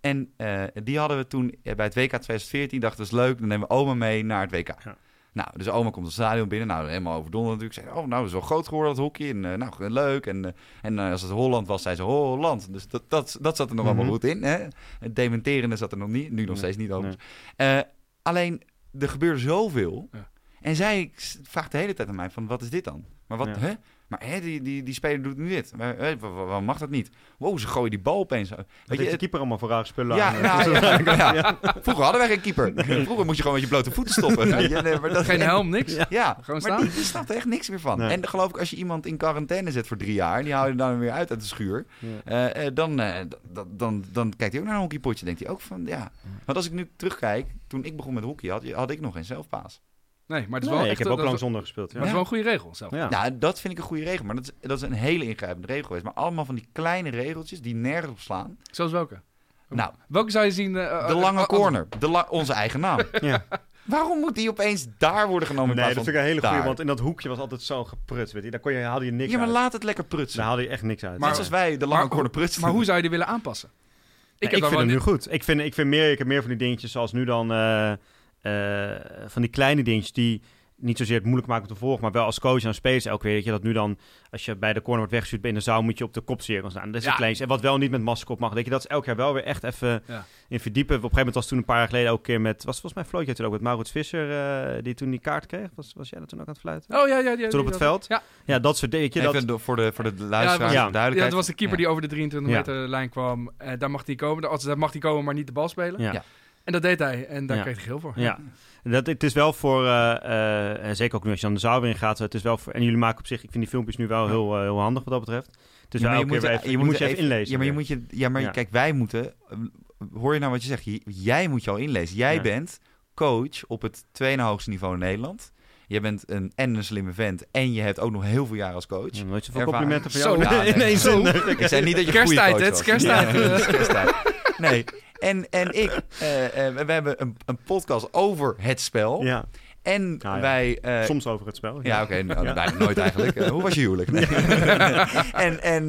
En eh, die hadden we toen eh, bij het WK 2014. Dachten, dat is leuk, dan nemen we oma mee naar het WK. Ja. Nou, dus oma komt het stadion binnen. Nou, helemaal overdonderd natuurlijk. Zei, oh, nou, dat is wel groot geworden, dat hockey. En eh, nou, leuk. En, eh, en eh, als het Holland was, zei ze Holland. Dus dat, dat, dat zat er nog Mhm. allemaal goed in. Hè? Het dementerende zat er nog niet. Nu nog Nee, steeds niet over. nee. alleen, er gebeurde zoveel. Ja. En zij vraagt de hele tijd aan mij van, wat is dit dan? Maar wat, hè? Maar hè, die, die, die speler doet nu dit. Maar, waarom mag dat niet? Wow, ze gooien die bal opeens. Weet Weet je, de keeper allemaal voor rare spullen ja, aan. nou, ja, ja. Vroeger hadden wij geen keeper. Vroeger moest je gewoon met je blote voeten stoppen. Nee, maar dat, Geen helm, niks. Ja. Ja, Gewoon maar staan. die, die snapt er echt niks meer van. Nee. En dan geloof ik, als je iemand in quarantaine zet voor drie jaar... en die hou je dan weer uit uit de schuur... Ja. eh, eh, dan, eh, d- d- dan, dan kijkt hij ook naar een hockeypotje. denkt hij ook van, ja... Want als ik nu terugkijk, toen ik begon met hockey... had, had ik nog geen zelfpaas. Nee, maar het is Nee, wel ik echt, heb ook lang zonder gespeeld. Maar het Ja. is wel een goede regel zelf. Ja. Nou, dat vind ik een goede regel. Maar dat is, dat is een hele ingrijpende regel geweest. Maar allemaal van die kleine regeltjes die nergens op slaan. Zoals welke? Nou, Welke zou je zien? eh, de eh, lange als- corner. De la- onze eigen naam. Ja. Waarom moet die opeens daar worden genomen Nee, dat vind ik een hele goede, want in dat hoekje was altijd zo geprutst. Weet je. Daar kon je, haalde je niks Ja, maar uit. laat het lekker prutsen. Daar haalde je echt niks uit. Maar Net zoals wij de lange maar- corner prutsen. Maar hoe zou je die willen aanpassen? Ik, heb ik vind hem nu goed. Ik vind, ik vind meer, ik heb meer van die dingetjes zoals nu dan... eh, eh, van die kleine dingetjes die niet zozeer het moeilijk maken om te volgen, maar wel als coach en spelers elke keer. Weet je, dat nu dan, als je bij de corner wordt weggestuurd in de zaal, moet je op de kopcirkel staan. Dat is Ja. het kleins. En wat wel niet met maskop mag. Weet je, dat is elk jaar wel weer echt even Ja. in verdiepen. Op een gegeven moment was toen een paar jaar geleden ook een keer met, was volgens mij Flootje toen ook met Maurits Visser, eh, die toen die kaart kreeg. Was, was jij dat toen ook aan het fluiten? Oh ja, ja, ja. Toen op het veld? Ja. Ja, dat soort dingen. weet je, Even Dat, voor, de, voor de luisteraars, Ja, de ja, dat was de keeper Ja. die over de 23 Ja. meter lijn kwam. Eh, daar mag hij komen. Als, daar mag hij komen, maar niet de bal spelen. ja. En dat deed hij. En daar Ja. kreeg hij geel voor. Ja, dat, het is wel voor, eh, eh, en zeker ook nu als je dan de zaal weer in gaat, het is wel voor, en jullie maken op zich, ik vind die filmpjes nu wel heel, eh, heel handig wat dat betreft. Het is Ja, maar weer even, je moet je even inlezen. Ja, maar, je moet je, ja, maar Ja. kijk, wij moeten... Hoor je nou wat je zegt? Je- jij moet je al inlezen. Jij Ja. bent coach op het tweede hoogste niveau in Nederland. Je bent een, en een slimme vent. En je hebt ook nog heel veel jaar als coach. Ja, nooit zoveel Ervaring. complimenten voor Zo, jou ja, in nee, één zo. zin. Ik zei niet dat je Kersttijd, goede hè? coach Het is was. kersttijd. Ja, het is kersttijd. Nee, en, en ik, eh, eh, we hebben een, een podcast over het spel. Ja, En ja. wij... eh, soms over het spel. Ja, oké. nou, Ja. bijna nooit eigenlijk. Hoe was je huwelijk? Nee. en en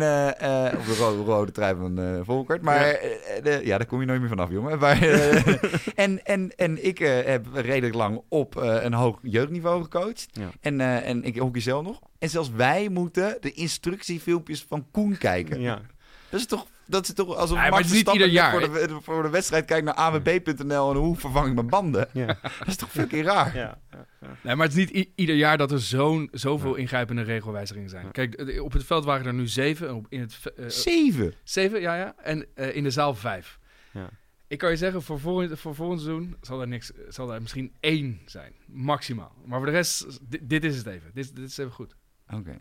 op de rode, rode trui van Volkert. Maar Ja. de- ja, daar kom je nooit meer vanaf, jongen. Maar, en, en, en ik heb redelijk lang op een hoog jeugdniveau gecoacht. Ja. En, en ik hockey zelf nog. En zelfs wij moeten de instructiefilmpjes van Koen kijken. Ja. Dat is toch... Dat is toch alsof Nee, maar Max niet ieder jaar. Voor de, voor de wedstrijd kijkt naar awb.nl en hoe vervang ik mijn banden. Ja. Dat is toch fucking raar. Ja. Ja. Nee, maar het is niet ieder jaar dat er zo'n, zoveel ingrijpende regelwijzigingen zijn. Kijk, eh, op het veld waren er nu zeven. en Op, in het, eh, Zeven. zeven, ja, ja. En eh, in de zaal vijf. Ja. Ik kan je zeggen, voor volgend, voor volgend seizoen zal er, niks, zal er misschien één zijn. Maximaal. Maar voor de rest, dit, dit is het even. Dit, dit is even goed. Oké.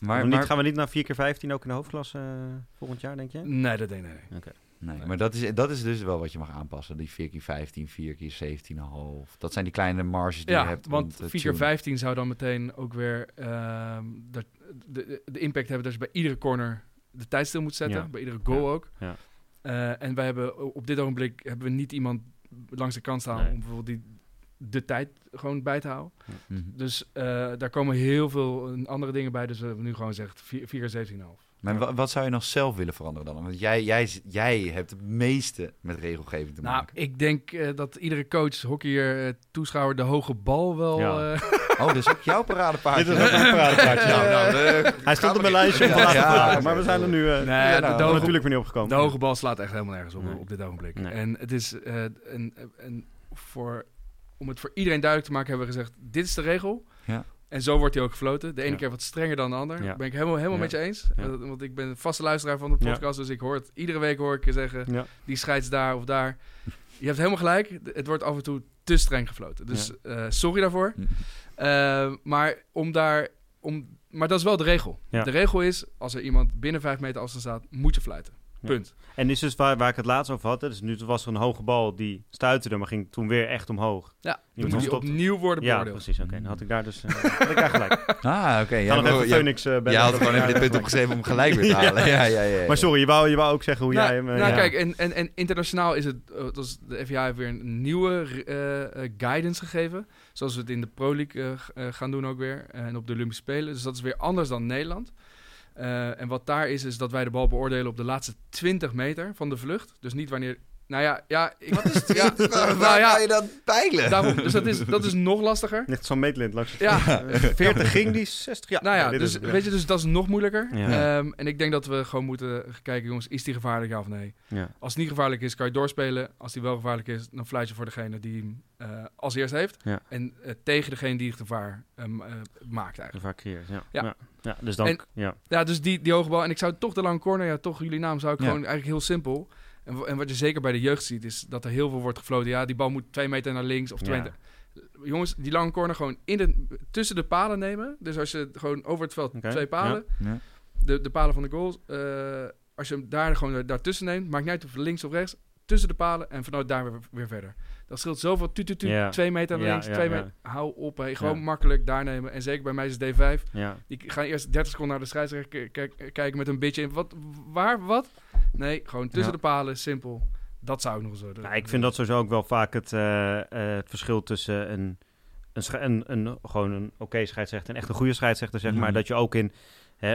Maar, Maar, niet, maar, gaan we niet naar 4 keer 15 ook in de hoofdklasse eh, volgend jaar, denk je? Nee, dat denk ik nee. nee, maar dat, is, dat is dus wel wat je mag aanpassen. Die 4 keer 15, 4 keer 17,5. Dat zijn die kleine marges die je Ja, hebt. om want te 4 keer tunen. 15 zou dan meteen ook weer ehm, de, de, de impact hebben dat je bij iedere corner de tijd stil moet zetten. Ja. Bij iedere goal Ja. ook. Ja. Eh, en wij hebben op dit ogenblik hebben we niet iemand langs de kant staan Nee. om bijvoorbeeld die, de tijd gewoon bij te houden. Mhm. Dus eh, daar komen heel veel eh, andere dingen bij. Dus we hebben nu gewoon gezegd 4 keer 17,5. Maar wa- wat zou je nog zelf willen veranderen dan? Want jij, jij, jij hebt het meeste met regelgeving te Nou, maken. ik denk eh, dat iedere coach, hockeyer, toeschouwer de hoge bal wel... Ja. eh, Oh, dus ook jouw paradepaardje. Dit is ook een paradepaardje. Nou, nou, de- Hij stond op mijn lijstje Ja, laten ja, maar we zijn er nu eh nee, de- nou, de, de hoge, natuurlijk weer niet opgekomen. de hoge bal slaat echt helemaal nergens op Nee. op dit ogenblik. Nee. En het is eh, een, een, voor, om het voor iedereen duidelijk te maken, hebben we gezegd: dit is de regel. Ja. En zo wordt hij ook gefloten. De ene Ja. keer wat strenger dan de ander. Ja. Ben ik helemaal, helemaal Ja. met je eens. Eh, want ik ben een vaste luisteraar van de podcast. Dus ik hoor het. Iedere week hoor ik je zeggen: die scheids daar of daar. Je hebt helemaal gelijk. Het wordt af en toe te streng gefloten. Dus eh, sorry daarvoor. Eh, maar om daar. Om, maar dat is wel de regel. De regel is: als er iemand binnen vijf meter afstand staat, moet je fluiten. Ja. Punt. En dit is dus waar, waar ik het laatst over had. hè. Dus nu was er een hoge bal die stuitte, maar ging toen weer echt omhoog. Ja, Iemand dan moet die opnieuw worden Ja, beoordeeld. precies. Oké, dan had ik daar dus eh, had ik daar gelijk. Ah, oké. ga Ja, even ja, Phoenix eh bellen. Jij had gewoon even dit punt opgeschreven om gelijk weer te halen. Ja, ja, ja. ja. Maar sorry, je wou, je wou ook zeggen hoe nou, jij hem... eh, nou, ja. kijk, en, en, en internationaal is het, eh, dat is de FIA heeft weer een nieuwe eh, eh, guidance gegeven. Zoals we het in de Pro League eh, eh, gaan doen ook weer. En op de Olympische Spelen. Dus dat is weer anders dan Nederland. Eh, en wat daar is, is dat wij de bal beoordelen op de laatste 20 meter van de vlucht. Dus niet wanneer Nou ja, ja, ik, Wat is dit? Ja, Waar, nou waar ja. ga je dan peilen? daarom, dus dat is, dat is nog lastiger. Ligt zo'n meetlint langs het Ja, 40 ging die, 60 ja. nou ja, dus, het, weet je, dus dat is nog moeilijker. Ja. Ehm, en ik denk dat we gewoon moeten kijken, jongens, is die gevaarlijk ja of nee? Ja. Als het niet gevaarlijk is, kan je doorspelen. Als die wel gevaarlijk is, dan fluit je voor degene die hem eh, als eerst heeft. Ja. En eh, tegen degene die het gevaar ehm, eh, maakt eigenlijk. Gevaar creëert, ja. Ja. Ja. Ja. dus dan, En- ja. Ja, dus die, die hoge bal. En ik zou toch de lange corner, ja, toch jullie naam zou ik Ja. gewoon eigenlijk heel simpel. En, en wat je zeker bij de jeugd ziet, is dat er heel veel wordt gefloten. Ja, die bal moet twee meter naar links of twee Ja. meter. Jongens, die lange corner gewoon in de, tussen de palen nemen. Dus als je gewoon over het veld Oké, twee palen, Ja. de, de palen van de goals. eh, als je hem daar gewoon daartussen neemt, maakt niet uit of links of rechts, tussen de palen en vanuit daar weer, weer verder. Dat scheelt zoveel. Tu, tu, tu. Twee meter naar links, twee meter. Hou op, gewoon makkelijk daar nemen. En zeker bij mij is het D5. ja. Die gaan eerst 30 seconden naar de scheidsrechter kijken met een beetje in. Wat, waar, wat? Nee, gewoon tussen Ja. de palen, simpel. Dat zou ik nog zo doen. Nou, ik vind dat sowieso ook wel vaak het, eh, eh, het verschil tussen een, een, een, een, gewoon een oké scheidsrechter en echt een goede scheidsrechter, zeg maar. Mhm. Dat je ook in hè,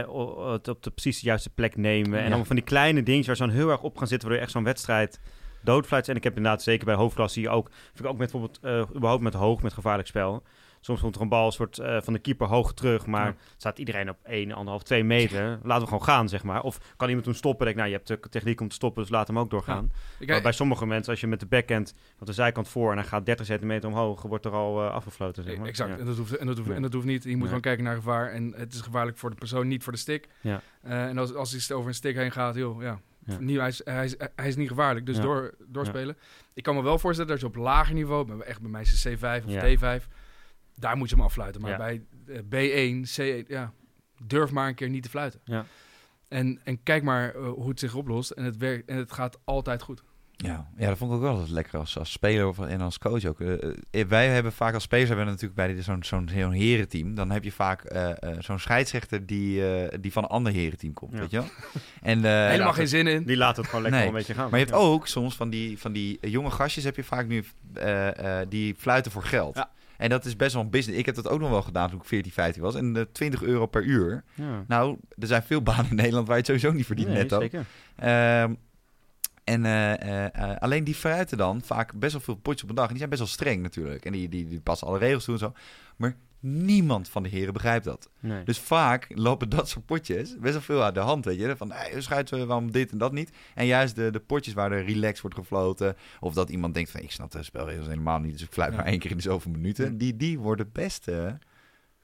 het op de precies de juiste plek nemen. En Ja. allemaal van die kleine dingetjes waar ze dan heel erg op gaan zitten, waardoor je echt zo'n wedstrijd doodfluit. En ik heb inderdaad zeker bij hoofdklasse ook, vind ik ook met bijvoorbeeld, eh, überhaupt met hoog, met gevaarlijk spel. Soms komt er een bal soort, eh, van de keeper hoog terug, maar Ja. staat iedereen op 1, 1,5, 2 meter. Laten we gewoon gaan, zeg maar. Of kan iemand toen stoppen? Denk, nou, je hebt de techniek om te stoppen, dus laat hem ook doorgaan. Ik, Maar bij sommige mensen, als je met de backhand van de zijkant voor en hij gaat 30 centimeter omhoog, wordt er al eh, afgefloten. Zeg maar. Exact, Ja. en, dat hoeft, en, dat hoeft, en dat hoeft niet. Je moet gewoon kijken naar gevaar. En het is gevaarlijk voor de persoon, niet voor de stick. Ja. Eh, en als, als hij over een stick heen gaat, joh, ja. Ja. Niet, hij, is, hij, is, hij is niet gevaarlijk, dus Ja. door, doorspelen. Ik kan me wel voorstellen dat je op lager niveau, echt bij mij is het C5 of Ja. D5, daar moet je hem afluiten. Maar Ja. bij eh, B1, C1, ja, durf maar een keer niet te fluiten. Ja. En, en kijk maar eh, hoe het zich oplost. En het, werkt, en het gaat altijd goed. Ja, ja, dat vond ik ook wel altijd lekker als, als speler of, en als coach ook. Eh, wij hebben vaak als spelers hebben we natuurlijk bij dit- zo'n zo'n zo'n herenteam. Dan heb je vaak eh, eh, zo'n scheidsrechter die, eh, die van een ander herenteam komt, Ja. weet je wel? En, eh, Helemaal geen zin in. Die laat het gewoon lekker Nee. een beetje gaan. Maar je hebt Ja. ook soms van die, van die jonge gastjes heb je vaak nu eh, eh, die fluiten voor geld. Ja. En dat is best wel een business. Ik heb dat ook nog wel gedaan toen ik 14, 15 was. En eh, 20 euro per uur. Ja. Nou, er zijn veel banen in Nederland waar je het sowieso niet verdient Nee, netto. zeker. Ehm, en eh, eh, alleen die fruiten dan vaak best wel veel potjes op een dag. En die zijn best wel streng natuurlijk. En die, die, die passen alle regels toe en zo. Maar niemand van de heren begrijpt dat. Nee. Dus vaak lopen dat soort potjes best wel veel uit de hand, weet je. Van, hey, schuiten we waarom dit en dat niet? En juist de, de potjes waar er relax wordt gefloten... of dat iemand denkt van, ik snap de spelregels helemaal niet... dus ik fluit Ja. maar één keer in de zoveel minuten. Ja. Die, die worden best... eh,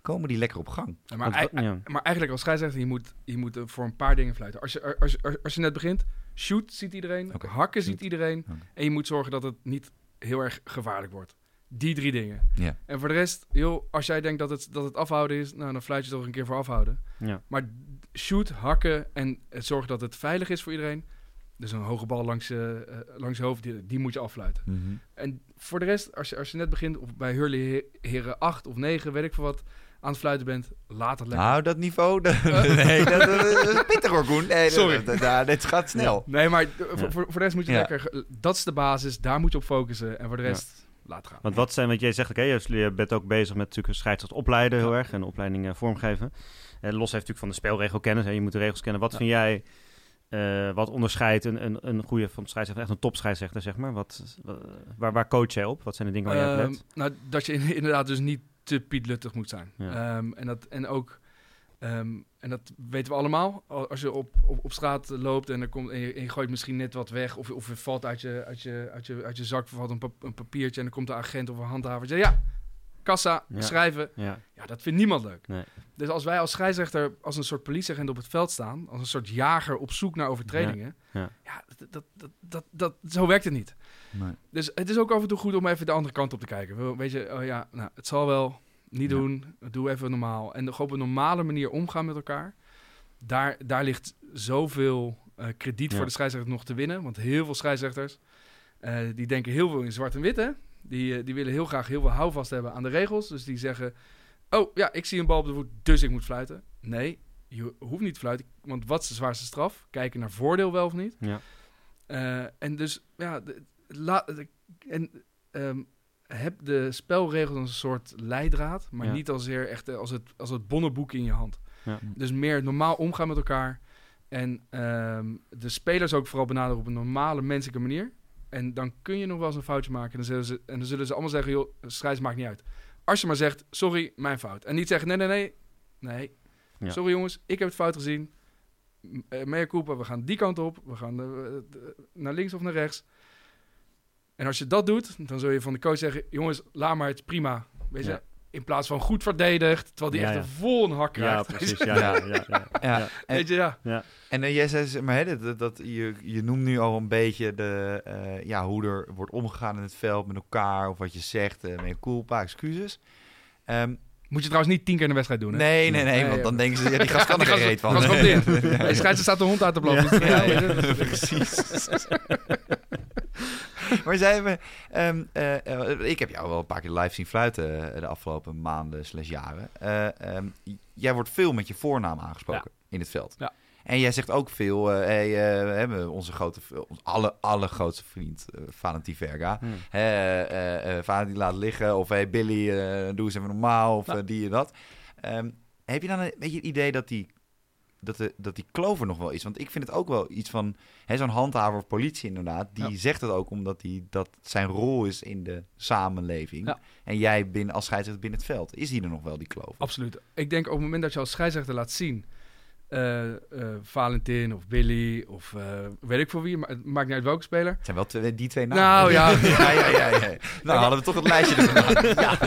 komen die lekker op gang. Ja, maar, Want- ei- ja. maar eigenlijk als scheidsrechter, je moet, je moet eh, voor een paar dingen fluiten. Als je, als, als, als je net begint, shoot ziet iedereen, Oké. hakken ziet iedereen. En je moet zorgen dat het niet heel erg gevaarlijk wordt. Die drie dingen. Ja. En voor de rest, joh, als jij denkt dat het, dat het afhouden is, nou, dan fluit je toch een keer voor afhouden. Ja. Maar shoot, hakken en zorgen dat het veilig is voor iedereen. Dus een hoge bal langs je, eh, langs je hoofd, die, die moet je afluiten. Mhm. En voor de rest, als je, als je net begint, of bij Hurley He- Heren 8 of 9, weet ik veel wat, aan het fluiten bent, laat het lekker. Nou, dat niveau... dat- nee, dat, dat, dat is pittig hoor, Koen. Nee, Sorry. Dat, dat, dat- dit gaat snel. Nee, maar eh, voor, Ja. voor, voor de rest moet je Ja. lekker... Dat is de basis, daar moet je op focussen. En voor de Ja. Laat gaan. Want wat zijn, want jij zegt, oké, je bent ook bezig met natuurlijk scheidsrechter opleiden heel erg en opleiding eh, vormgeven. Eh, los heeft natuurlijk van de spelregelkennis, hè, je moet de regels kennen. Wat vind jij, eh, wat onderscheidt een, een, een goede van scheidsrechter, echt een topscheidsrechter, zeg maar? Wat, wa- waar, waar coach jij op? Wat zijn de dingen waar jij op Ehm, let? nou, dat je in- inderdaad dus niet te pietluttig moet zijn. Ja. Ehm, en, dat, en ook... ehm, en dat weten we allemaal. Al- Als je op, op, op straat loopt en, er komt, en, je, en je gooit misschien net wat weg... of, of er valt uit je, uit, je, uit, je, uit je zak valt een, pap- een papiertje... en er komt een agent of een handhaver zegt... ja, kassa, Ja. schrijven. Ja, Ja, dat vindt niemand leuk. Nee. Dus als wij als scheidsrechter als een soort politieagent op het veld staan... als een soort jager op zoek naar overtredingen... Ja. Ja, dat, dat, dat, dat, dat, zo werkt het niet. Nee. Dus het is ook af en toe goed om even de andere kant op te kijken. Weet je, oh ja, nou, het zal wel. Niet Ja. doen. Doe even normaal. En op een normale manier omgaan met elkaar. Daar, daar ligt zoveel eh, krediet Ja. voor de scheidsrechter nog te winnen. Want heel veel scheidsrechters, eh, die denken heel veel in zwart en wit, hè. Die, eh, die willen heel graag heel veel houvast hebben aan de regels. Dus die zeggen, oh ja, ik zie een bal op de voet, dus ik moet fluiten. Nee, je hoeft niet te fluiten. Want wat is de zwaarste straf? Kijken naar voordeel wel of niet. ja. En dus, ja, la, en, ehm, heb de spelregels als een soort leidraad, maar Ja. niet als, zeer echt, eh, als, het, als het bonnenboek in je hand. Ja. Dus meer normaal omgaan met elkaar. En ehm, de spelers ook vooral benaderen op een normale menselijke manier. En dan kun je nog wel eens een foutje maken. En dan zullen ze, en dan zullen ze allemaal zeggen, joh, scheids maakt niet uit. Als je maar zegt, sorry, mijn fout. En niet zeggen, nee, nee, nee. Nee, Ja. sorry jongens, ik heb het fout gezien. Eh, Mea culpa, we gaan die kant op. We gaan eh, naar links of naar rechts. En als je dat doet, dan zul je van de coach zeggen... jongens, laat maar, het is prima. Weet je, Ja. in plaats van goed verdedigd... terwijl die Ja, echt ja. een vol een hak Ja, krijgt. precies. Ja, ja, ja, ja. Ja. Ja. En, Weet je, ja. en eh, jij zei, maar, hè, dat, dat, je, je noemt nu al een beetje de, eh, ja, hoe er wordt omgegaan in het veld met elkaar. Of wat je zegt, uh, met culpa, excuses. Ehm, Moet je trouwens niet tien keer in de wedstrijd doen, hè? nee, nee, nee, Nee, want dan denken ze, ja, die gast kan er Die geen reet van. gast komt in. Staat de hond uit te blaffen. Ja, ja, ja, ja, ja. precies. maar zijn we... ehm, eh, eh, ik heb jou wel een paar keer live zien fluiten eh, de afgelopen maanden slash jaren. Eh, ehm, jij wordt veel met je voornaam aangesproken in het veld. Ja. En jij zegt ook veel, eh hey, we hebben onze grote, ons alle, allergrootste vriend, eh Valentin Verga. Hm. Eh, eh, Valentin laat liggen. Of hey Billy, doe eens even normaal. Of Ja. die en dat. Ehm, heb je dan een beetje het idee dat die, dat, de, dat die klover nog wel is? Want ik vind het ook wel iets van... Zo'n handhaver of politie inderdaad. Die Ja. zegt het ook omdat hij dat zijn rol is in de samenleving. Ja. En jij binnen, als scheidsrechter binnen het veld. Is die er nog wel, die kloof? Absoluut. Ik denk op het moment dat je als scheidsrechter laat zien... eh, eh, Valentin of Billy of eh, weet ik voor wie, maar het maakt niet uit welke speler. Het zijn wel twee, die twee namen. Nou, ja. ja, ja, ja, ja. Nou, hadden we toch het lijstje ervan. Ja.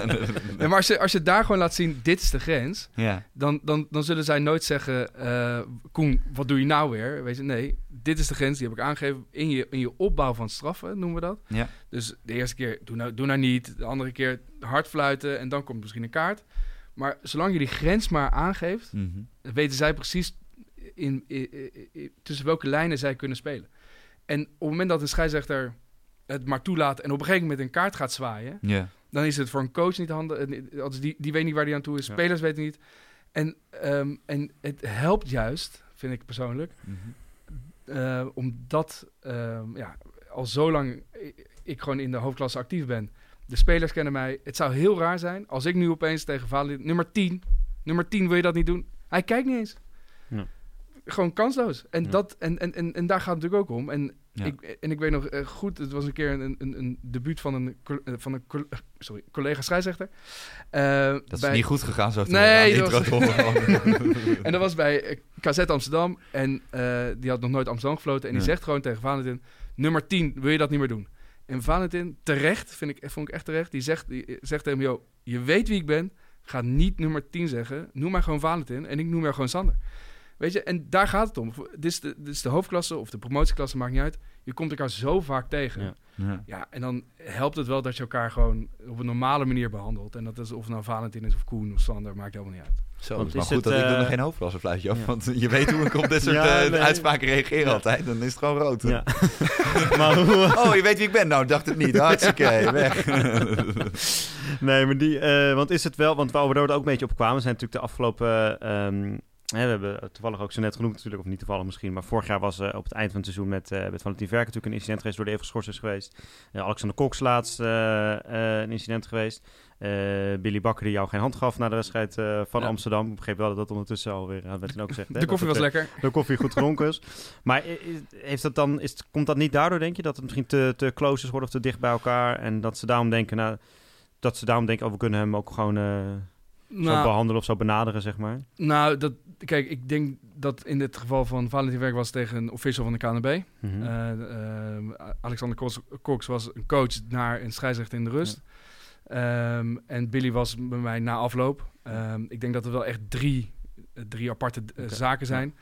Nee, maar als je, als je daar gewoon laat zien, dit is de grens... ja. dan, dan, dan zullen zij nooit zeggen... Koen, wat doe je nou weer? Weet je, nee, dit is de grens, die heb ik aangegeven... in je, in je opbouw van straffen, noemen we dat. Ja. Dus de eerste keer, doe nou, doe nou niet. De andere keer, hard fluiten en dan komt misschien een kaart. Maar zolang je die grens maar aangeeft... Mhm. weten zij precies in, in- in- in- tussen welke lijnen zij kunnen spelen. En op het moment dat een scheidsrechter het maar toelaat... en op een gegeven moment een kaart gaat zwaaien... Dan is het voor een coach niet handig. eh, Die, die weet niet waar hij aan toe is. Ja. Spelers weten niet. En, ehm, en het helpt juist, vind ik persoonlijk... Mhm. eh, omdat ehm, ja, al zo lang ik, ik gewoon in de hoofdklasse actief ben. De spelers kennen mij. Het zou heel raar zijn als ik nu opeens tegen Valentin... Nummer 10, nummer 10 wil je dat niet doen? Hij kijkt niet eens. Ja. Gewoon kansloos. En, Ja. dat, en, en, en, en daar gaat het natuurlijk ook om. En, Ja. ik, en ik weet nog eh, goed, het was een keer een, een, een debuut van een, eh, van een col- sorry, collega scheidsrechter. Eh, Dat is niet goed gegaan zo Nee, dat was- en dat was bij eh, KZ Amsterdam. En eh, die had nog nooit Amsterdam gefloten. En die zegt gewoon tegen Valentin... Nummer 10, wil je dat niet meer doen? En Valentin, terecht, vind ik, vond ik echt terecht... die zegt, die zegt tegen hem... Je weet wie ik ben. Ga niet nummer 10 zeggen. Noem mij gewoon Valentin. En ik noem jou gewoon Sander. Weet je, en daar gaat het om. Dit is de, dit is de hoofdklasse of de promotieklasse, maakt niet uit. Je komt elkaar zo vaak tegen. Ja. Ja. Ja, en dan helpt het wel dat je elkaar gewoon op een normale manier behandelt. En dat is of nou Valentin is of Koen of Sander, maakt helemaal niet uit. Zo, Want het is maar is goed het, dat ik er eh, nog geen hoofdklassefluitje af. ja. Want je weet hoe ik op dit soort Ja, eh, nee. uitspraken reageer Ja. altijd. Dan is het gewoon rood. Ja. maar hoe... Oh, je weet wie ik ben? Nou, dacht het niet. Hartstikke, weg. Nee, maar die... eh, want is het wel... Want waar we er ook een beetje op kwamen... zijn natuurlijk de afgelopen... ehm, we hebben toevallig ook zo net genoemd natuurlijk... of niet toevallig misschien... maar vorig jaar was eh, op het eind van het seizoen... met, eh met Valentin Verk natuurlijk een incident geweest... door de even geschorst is geweest. Eh, Alexander Cox laatst een incident geweest. Billy Bakker die jou geen hand gaf na de wedstrijd van Ja. Amsterdam. Ik begreep wel dat dat ondertussen alweer... had werd ook gezegd. De koffie was lekker. de koffie goed gedronken is. Maar heeft dat dan, is, komt dat niet daardoor, denk je? Dat het misschien te, te close is worden of te dicht bij elkaar? En dat ze daarom denken, nou, dat ze daarom denken, oh, we kunnen hem ook gewoon zo Nou, behandelen of zo benaderen, zeg maar. nou dat, kijk, ik denk dat in dit geval van Valentin Werk was tegen een official van de KNB. Mhm. Eh, eh, Alexander Cox, Cox was een coach naar een scheidsrechter in de rust. Ehm, en Billy was bij mij na afloop. Ehm, ik denk dat er wel echt drie, eh, drie aparte eh, zaken zijn.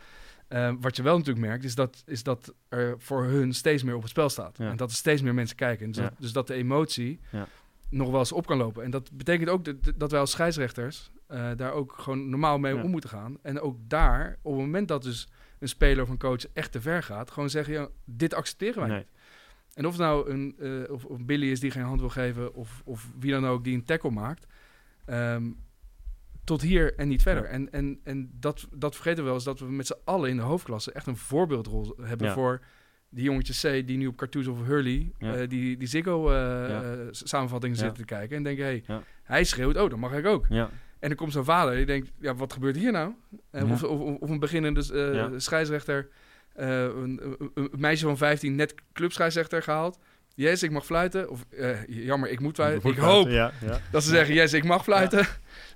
Ehm, wat je wel natuurlijk merkt, is dat, is dat er voor hun steeds meer op het spel staat. Ja. En dat er steeds meer mensen kijken. Dus, Ja. dat, dus dat de emotie Ja. nog wel eens op kan lopen. En dat betekent ook dat, dat wij als scheidsrechters eh, daar ook gewoon normaal mee Ja. om moeten gaan. En ook daar, op het moment dat dus een speler of een coach echt te ver gaat, gewoon zeggen, ja, dit accepteren wij Nee. niet. En of het nou een, eh, of, of Billy is die geen hand wil geven, of, of wie dan ook die een tackle maakt, ehm, tot hier en niet verder. Ja. En, en, en dat, dat vergeten we wel eens, dat we met z'n allen in de hoofdklasse echt een voorbeeldrol hebben Ja. voor die jongetjes C die nu op Cartoons of Hurley, Ja. eh, die, die Ziggo eh, samenvattingen zitten te kijken en denken, hey, hij schreeuwt, oh, dan mag ik ook. Ja, En dan komt zo'n vader die denkt, ja, wat gebeurt hier nou? Eh, of, of, of een beginnende Ja. scheidsrechter, eh, een, een, meisje van 15 net clubscheidsrechter gehaald. yes, ik mag fluiten. Of jammer, ik moet fluiten. Ik hoop Ja, ja. dat ze zeggen, yes, ik mag fluiten.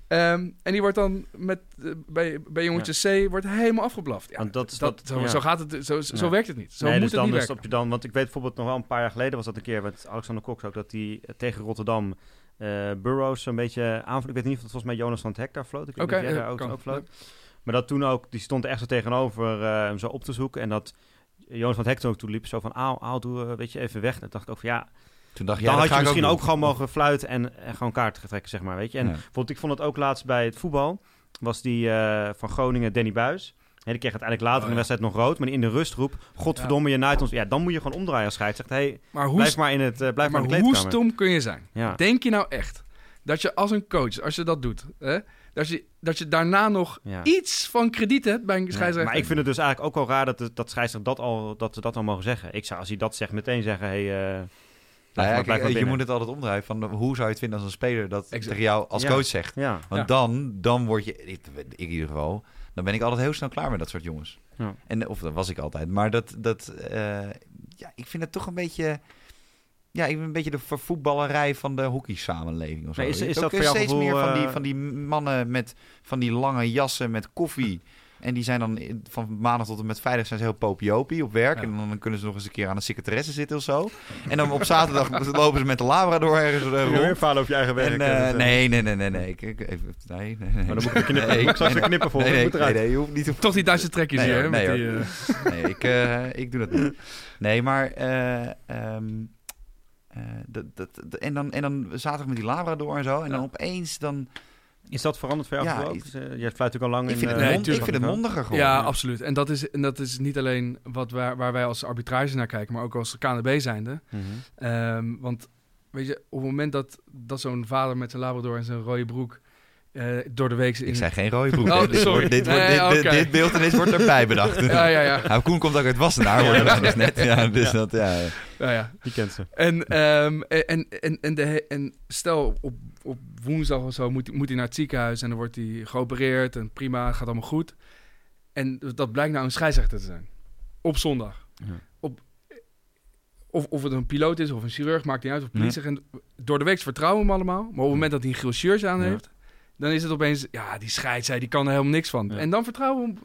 Ehm, en die wordt dan met, bij, bij jongetje C wordt helemaal afgeblaft. Ja, dat dat, wat- zo, ja. zo gaat het, zo, zo werkt het niet. Zo nee, moet dus het dan niet werken. je dan, want ik weet bijvoorbeeld nog wel een paar jaar geleden was dat een keer met Alexander Cox ook dat hij tegen Rotterdam eh Burroughs zo'n beetje aanvloed. Ik weet niet of het volgens mij Jonas van het Hek daar floot. Ik weet Oké, niet of jij eh, daar ook, kan. ook floot. Maar dat toen ook, die stond er echt zo tegenover eh, hem zo op te zoeken en dat Jonas van het Hek toen ook toe liep zo van, auw, auw, doe weet je even weg. En dacht ik ook van ja, Toen dacht dan dat had ga je ik misschien ook, gewoon mogen fluiten en, en gewoon kaarten trekken, zeg maar, weet je. En Ja. bijvoorbeeld, ik vond het ook laatst bij het voetbal, was die eh, van Groningen, Danny Buis. Hè, die kreeg uiteindelijk later Oh, in de wedstrijd nog rood, maar in de rustroep, godverdomme, je naait ons. Ja, dan moet je gewoon omdraaien als scheidsrechter. Hey, Maar hoe, blijf maar in het, eh, blijf maar, maar in de hoe stom kun je zijn? Ja. Denk je nou echt dat je als een coach, als je dat doet, hè, dat, je, dat je daarna nog Ja. iets van krediet hebt bij een Ja, scheidsrechter? maar ik vind het dus eigenlijk ook wel raar dat, de, dat scheidsrechter dat al, dat ze dat al mogen zeggen. Ik zou, als hij dat zegt, meteen zeggen, hey, eh, Nou ja, kijk, je moet het altijd omdraaien. Van, hoe zou je het vinden als een speler dat Exact. tegen jou als Ja. coach zegt? Ja, Want Ja. dan, dan word je, ik, ik in ieder geval, dan ben ik altijd heel snel klaar met dat soort jongens. Ja. En, of dat was ik altijd. Maar dat, dat eh, ja, ik vind het toch een beetje, ja, ik ben een beetje de vervoetballerij van de hockeysamenleving of zo. Maar is- is dat ook voor jouw steeds gevoel, meer van die, eh, van die mannen met van die lange jassen met koffie. En die zijn dan van maandag tot en met vrijdag zijn ze heel popiopie op werk. Ja. En dan kunnen ze nog eens een keer aan een secretaresse zitten of zo. En dan op zaterdag lopen ze met de Labrador ergens eh, Kun je weer rond. falen over je eigen werk. En, eh, eh, eh. nee, nee, nee, nee, nee. Ik, ik, even, nee, nee, nee. Maar dan moet ik knippen. Nee, ik straks nee, knippen voor. Nee, nee, moet nee, je hoeft niet te... Toch die Duitse trekjes Nee, hier, nee, met die, eh, Nee, ik, eh, ik doe dat niet. Nee, maar... eh, ehm, eh, dat, dat, dat- en, dan, en dan zaterdag met die Labrador en zo. En dan opeens dan... Is dat veranderd voor jou Ja, ook? Dus, eh, jij fluit natuurlijk al lang Ik in... vind, het, eh, Nee, mond- ik vind het mondiger gewoon. ja, ja. absoluut. En dat, is, en dat is niet alleen wat waar, waar wij als arbitrage naar kijken, maar ook als KNB zijnde. Mhm. Ehm, want weet je, op het moment dat, dat zo'n vader met zijn labrador en zijn rode broek eh, door de week... In... Ik zei geen rode broek. Oh, dit, sorry. wordt, dit, wordt, Nee, dit, dit beeld ineens wordt erbij bedacht. Ja, ja, ja. Nou, Koen komt ook uit Wassenaar, hoorde Ja. dus net. Ja, dus Ja. dat, ja. ja, ja. Die kent ze. En, ehm, en, en, en, de, en stel op, op woensdag of zo moet, moet hij naar het ziekenhuis en dan wordt hij geopereerd en prima, gaat allemaal goed. En dat blijkt nou een scheidsrechter te zijn. Op zondag. Ja. Op, of, of het een piloot is of een chirurg, maakt niet uit. Of politieagent. Door de week vertrouwen we hem allemaal. Maar op het moment dat hij een geel shirt aan Ja. heeft, dan is het opeens, ja, die scheidsrechter die kan er helemaal niks van. Ja. En dan vertrouwen,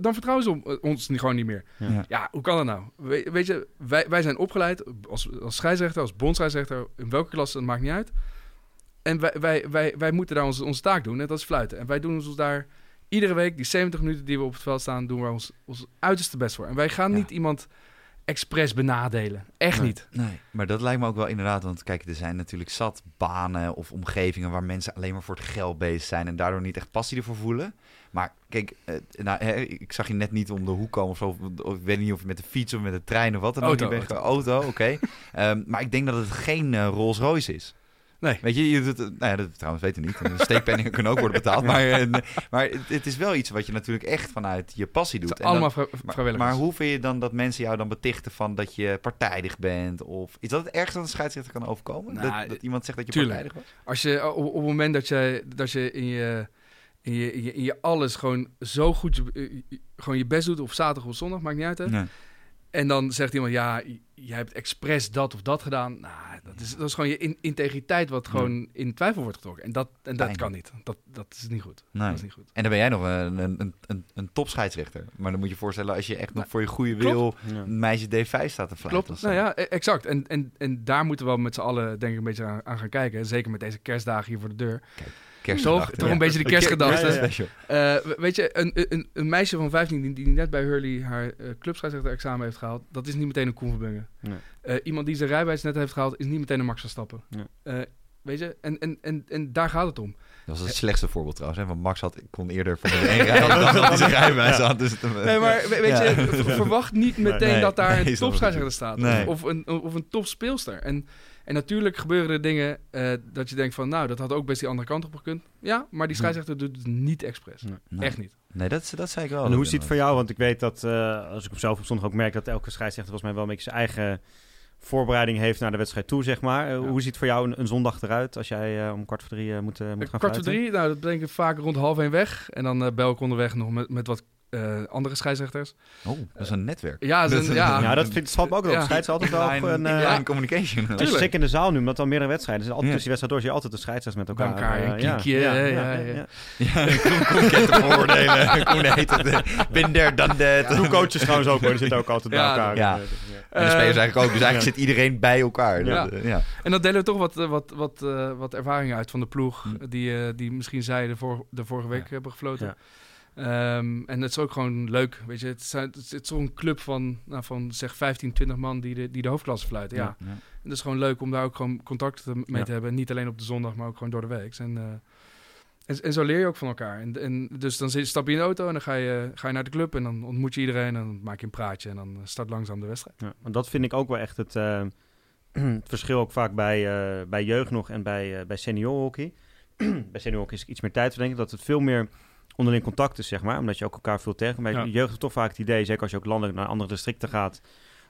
dan vertrouwen ze om- ons niet- gewoon niet meer. Ja. Ja, hoe kan dat nou? We- weet je, wij, wij zijn opgeleid als, als scheidsrechter, als bondscheidsrechter, in welke klasse, dat maakt niet uit. En wij, wij, wij, wij moeten daar onze, onze taak doen, net als fluiten. En wij doen ons daar iedere week, die 70 minuten die we op het veld staan, doen we ons, ons uiterste best voor. En wij gaan Ja. niet iemand expres benadelen. Echt Nee. niet. Nee, maar dat lijkt me ook wel inderdaad. Want kijk, er zijn natuurlijk zat banen of omgevingen waar mensen alleen maar voor het geld bezig zijn en daardoor niet echt passie ervoor voelen. Maar kijk, eh, nou, hè, ik zag je net niet om de hoek komen of zo. Of, ik weet niet of je met de fiets of met de trein of wat dan ook. Auto, ge- auto oké. Ehm, maar ik denk dat het geen eh, Rolls Royce is. Nee. Weet je, je doet, het- nou ja, dat trouwens weten we niet. Steekpenningen kunnen ook worden betaald. Maar, eh, maar het, het is wel iets wat je natuurlijk echt vanuit je passie doet. En allemaal vrij- maar, maar hoe vind je dan dat mensen jou dan betichten van dat je partijdig bent? Of is dat het ergste dat een scheidsrechter kan overkomen? Nou, dat, dat iemand zegt dat je tuurlijk. partijdig was? Als je op, op het moment dat je, dat je in je, in je, in je, alles gewoon zo goed je, eh, gewoon je best doet op zaterdag of zondag, maakt niet uit hè. Nee. En dan zegt iemand, ja, jij hebt expres dat of dat gedaan. Nou, dat is, dat is gewoon je in- integriteit wat gewoon in twijfel wordt getrokken. En dat, en dat kan niet. Dat, dat is niet goed. Nee. Dat is niet goed. En dan ben jij nog een, een, een, een, topscheidsrechter. Maar dan moet je je voorstellen als je echt nog Nou, voor je goede klopt. wil Ja. een meisje D5 staat te fluiten. Klopt. Nou ja, e- exact. En, en, en daar moeten we wel met z'n allen denk ik een beetje aan, aan gaan kijken. Zeker met deze kerstdagen hier voor de deur. Kerstgedachte. Toch? Toch een beetje de kerstgedachte. Ja. Eh, we- weet je, een, een, een meisje van 15 die, die net bij Hurley haar uh, clubscheidsrechter-examen heeft gehaald, dat is niet meteen een Koen Verbungen. Nee. Eh, iemand die zijn rijbewijs net heeft gehaald, is niet meteen een Max Verstappen. Eh, weet je, en, en, en, en daar gaat het om. Dat was het slechtste voorbeeld trouwens. Hè? Want Max had, kon eerder van de één rijden dan dat hij zijn rijbewijs had. Dus het, Nee, maar we- weet Ja. je, verwacht niet meteen Nee, dat daar nee, een topscheidsrechter staat. Nee. Of, een, of een topspeelster. En, en natuurlijk gebeuren er dingen eh, dat je denkt van, nou, dat had ook best die andere kant op gekund. Ja, maar die scheidsrechter doet het niet expres. Echt niet. Nee, dat, dat zei ik wel. En hoe ziet het voor jou? Want ik weet dat, eh, als ik op zelf op zondag ook merk, dat elke scheidsrechter volgens mij wel een beetje zijn eigen voorbereiding heeft naar de wedstrijd toe, zeg maar. Eh, Ja. Hoe ziet het voor jou een, een zondag eruit als jij eh, om kwart voor drie eh, moet, eh, moet gaan Kwart voor drie, nou, dat breng ik vaak rond half één weg. En dan bel ik onderweg nog met, met wat eh, andere scheidsrechters. Oh, dat is een netwerk. Ja, Dat is- ja. Ja, dat vindt valt me ook wel. Ja. op. Scheids altijd wel Inline- een... eh, inline communication. Het is in de zaal nu, omdat er al meerdere wedstrijden zijn. Altijd Ja. tussen die wedstrijden door zie je altijd de scheidsrechters met Bij elkaar. elkaar, eh, een kiekje, ja, ja, ja, ja, ja, ja. ja. Ja, Koen, heet het. eh, Been there, done that. Doe coaches trouwens ook hoor, die zitten ook altijd bij Ja, elkaar. ja. Ja. En de spelers Eh, eigenlijk ook. Dus eigenlijk zit iedereen bij elkaar. Ja. Dat, eh, ja. En dan delen we toch wat, eh, wat, wat, eh, wat ervaringen uit van de ploeg. Hm. Die, eh, die misschien zij de, vor- de vorige week Ja. hebben gefloten. Ehm, en het is ook gewoon leuk. Weet je, het, zijn, het is het is zo'n club van, nou, van zeg 15, 20 man die de, die de hoofdklasse fluiten. Ja. Ja. En het is gewoon leuk om daar ook gewoon contact mee te hebben. Niet alleen op de zondag, maar ook gewoon door de week. En, eh, en, en zo leer je ook van elkaar. En, en dus dan zit, stap je in de auto en dan ga je, ga je naar de club. En dan ontmoet je iedereen en dan maak je een praatje. En dan start langzaam de wedstrijd. Ja, want dat vind ik ook wel echt het, eh, het verschil ook vaak bij, eh, bij jeugd nog en bij, eh bij seniorhockey. bij seniorhockey is iets meer tijd voor denk ik, dat het veel meer onderling contact is, zeg maar. Omdat je ook elkaar veel tegen. Bij Ja. jeugd heeft toch vaak het idee, zeker als je ook landelijk naar andere districten gaat,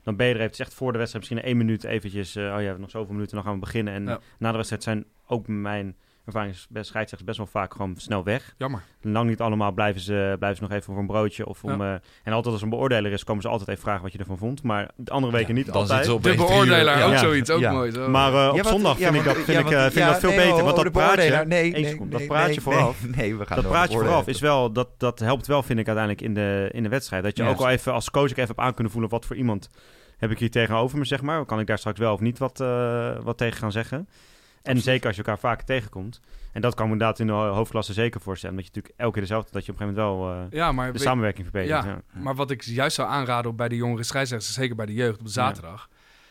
dan ben je er even, echt voor de wedstrijd misschien één minuut eventjes, eh, oh ja, we hebben nog zoveel minuten, dan gaan we beginnen. En Ja. na de wedstrijd zijn ook mijn ervaring is best wel vaak gewoon snel weg. Jammer. Lang niet allemaal blijven ze, blijven ze nog even voor een broodje. Of om, eh, en altijd als een beoordeler is, komen ze altijd even vragen wat je ervan vond. Maar de andere weken niet Dan altijd. zitten ze op De beoordelaar, uur. ook Ja. zoiets. Ook Ja. mooi. Zo. Maar op wat- zondag ja, vind ik dat, vind ja, ik, vind ik ja, dat veel nee, beter. Want dat praatje. Nee, nee, seconde, dat praatje nee, vooraf, Nee, nee, we gaan dat praatje vooraf is wel, dat, dat helpt wel vind ik uiteindelijk in de, in de wedstrijd. Dat je ook wel even als coach ook even hebt aan kunnen voelen wat voor iemand heb ik hier tegenover me, zeg maar. Kan ik daar straks wel of niet wat, eh, wat tegen gaan zeggen. En zeker als je elkaar vaker tegenkomt. En dat kan me inderdaad in de ho- hoofdklasse zeker voorstellen. Dat je natuurlijk elke keer dezelfde, dat je op een gegeven moment wel eh, Ja, maar de weet- samenwerking verbetert. Ja. Ja. Maar wat ik juist zou aanraden bij de jongere scheidsrechters, zeker bij de jeugd op zaterdag.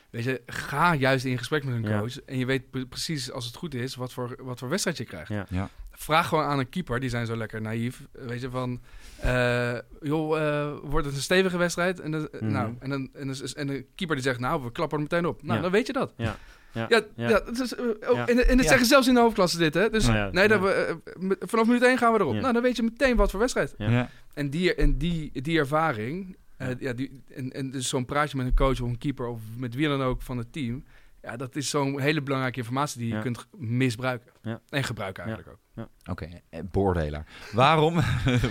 Weet je, ga juist in gesprek met een Ja. coach. En je weet pre- precies, als het goed is, wat voor, wat voor wedstrijd je krijgt. Ja. Vraag gewoon aan een keeper, die zijn zo lekker naïef. Weet je, van... eh, joh, eh, wordt het een stevige wedstrijd? En, dan, Mhm. nou, en, dan, en, dan, en de keeper die zegt, nou, we klappen er meteen op. Nou, Ja. dan weet je dat. Ja. Ja. Ja, Ja. eh, oh, Ja. En, en dat Ja. zeggen ze zelfs in de hoofdklasse dit, hè? Dus Nou ja, nee, ja. dat we, eh, vanaf minuut 1 gaan we erop. Ja. Nou, dan weet je meteen wat voor wedstrijd. Ja. Ja. En die, en die, die ervaring, eh, Ja. ja, die, en, en dus zo'n praatje met een coach of een keeper of met wie dan ook van het team, ja, dat is zo'n hele belangrijke informatie die je Ja. kunt misbruiken. Ja. En gebruiken eigenlijk ook. Oké, eh, beoordelaar. Waarom,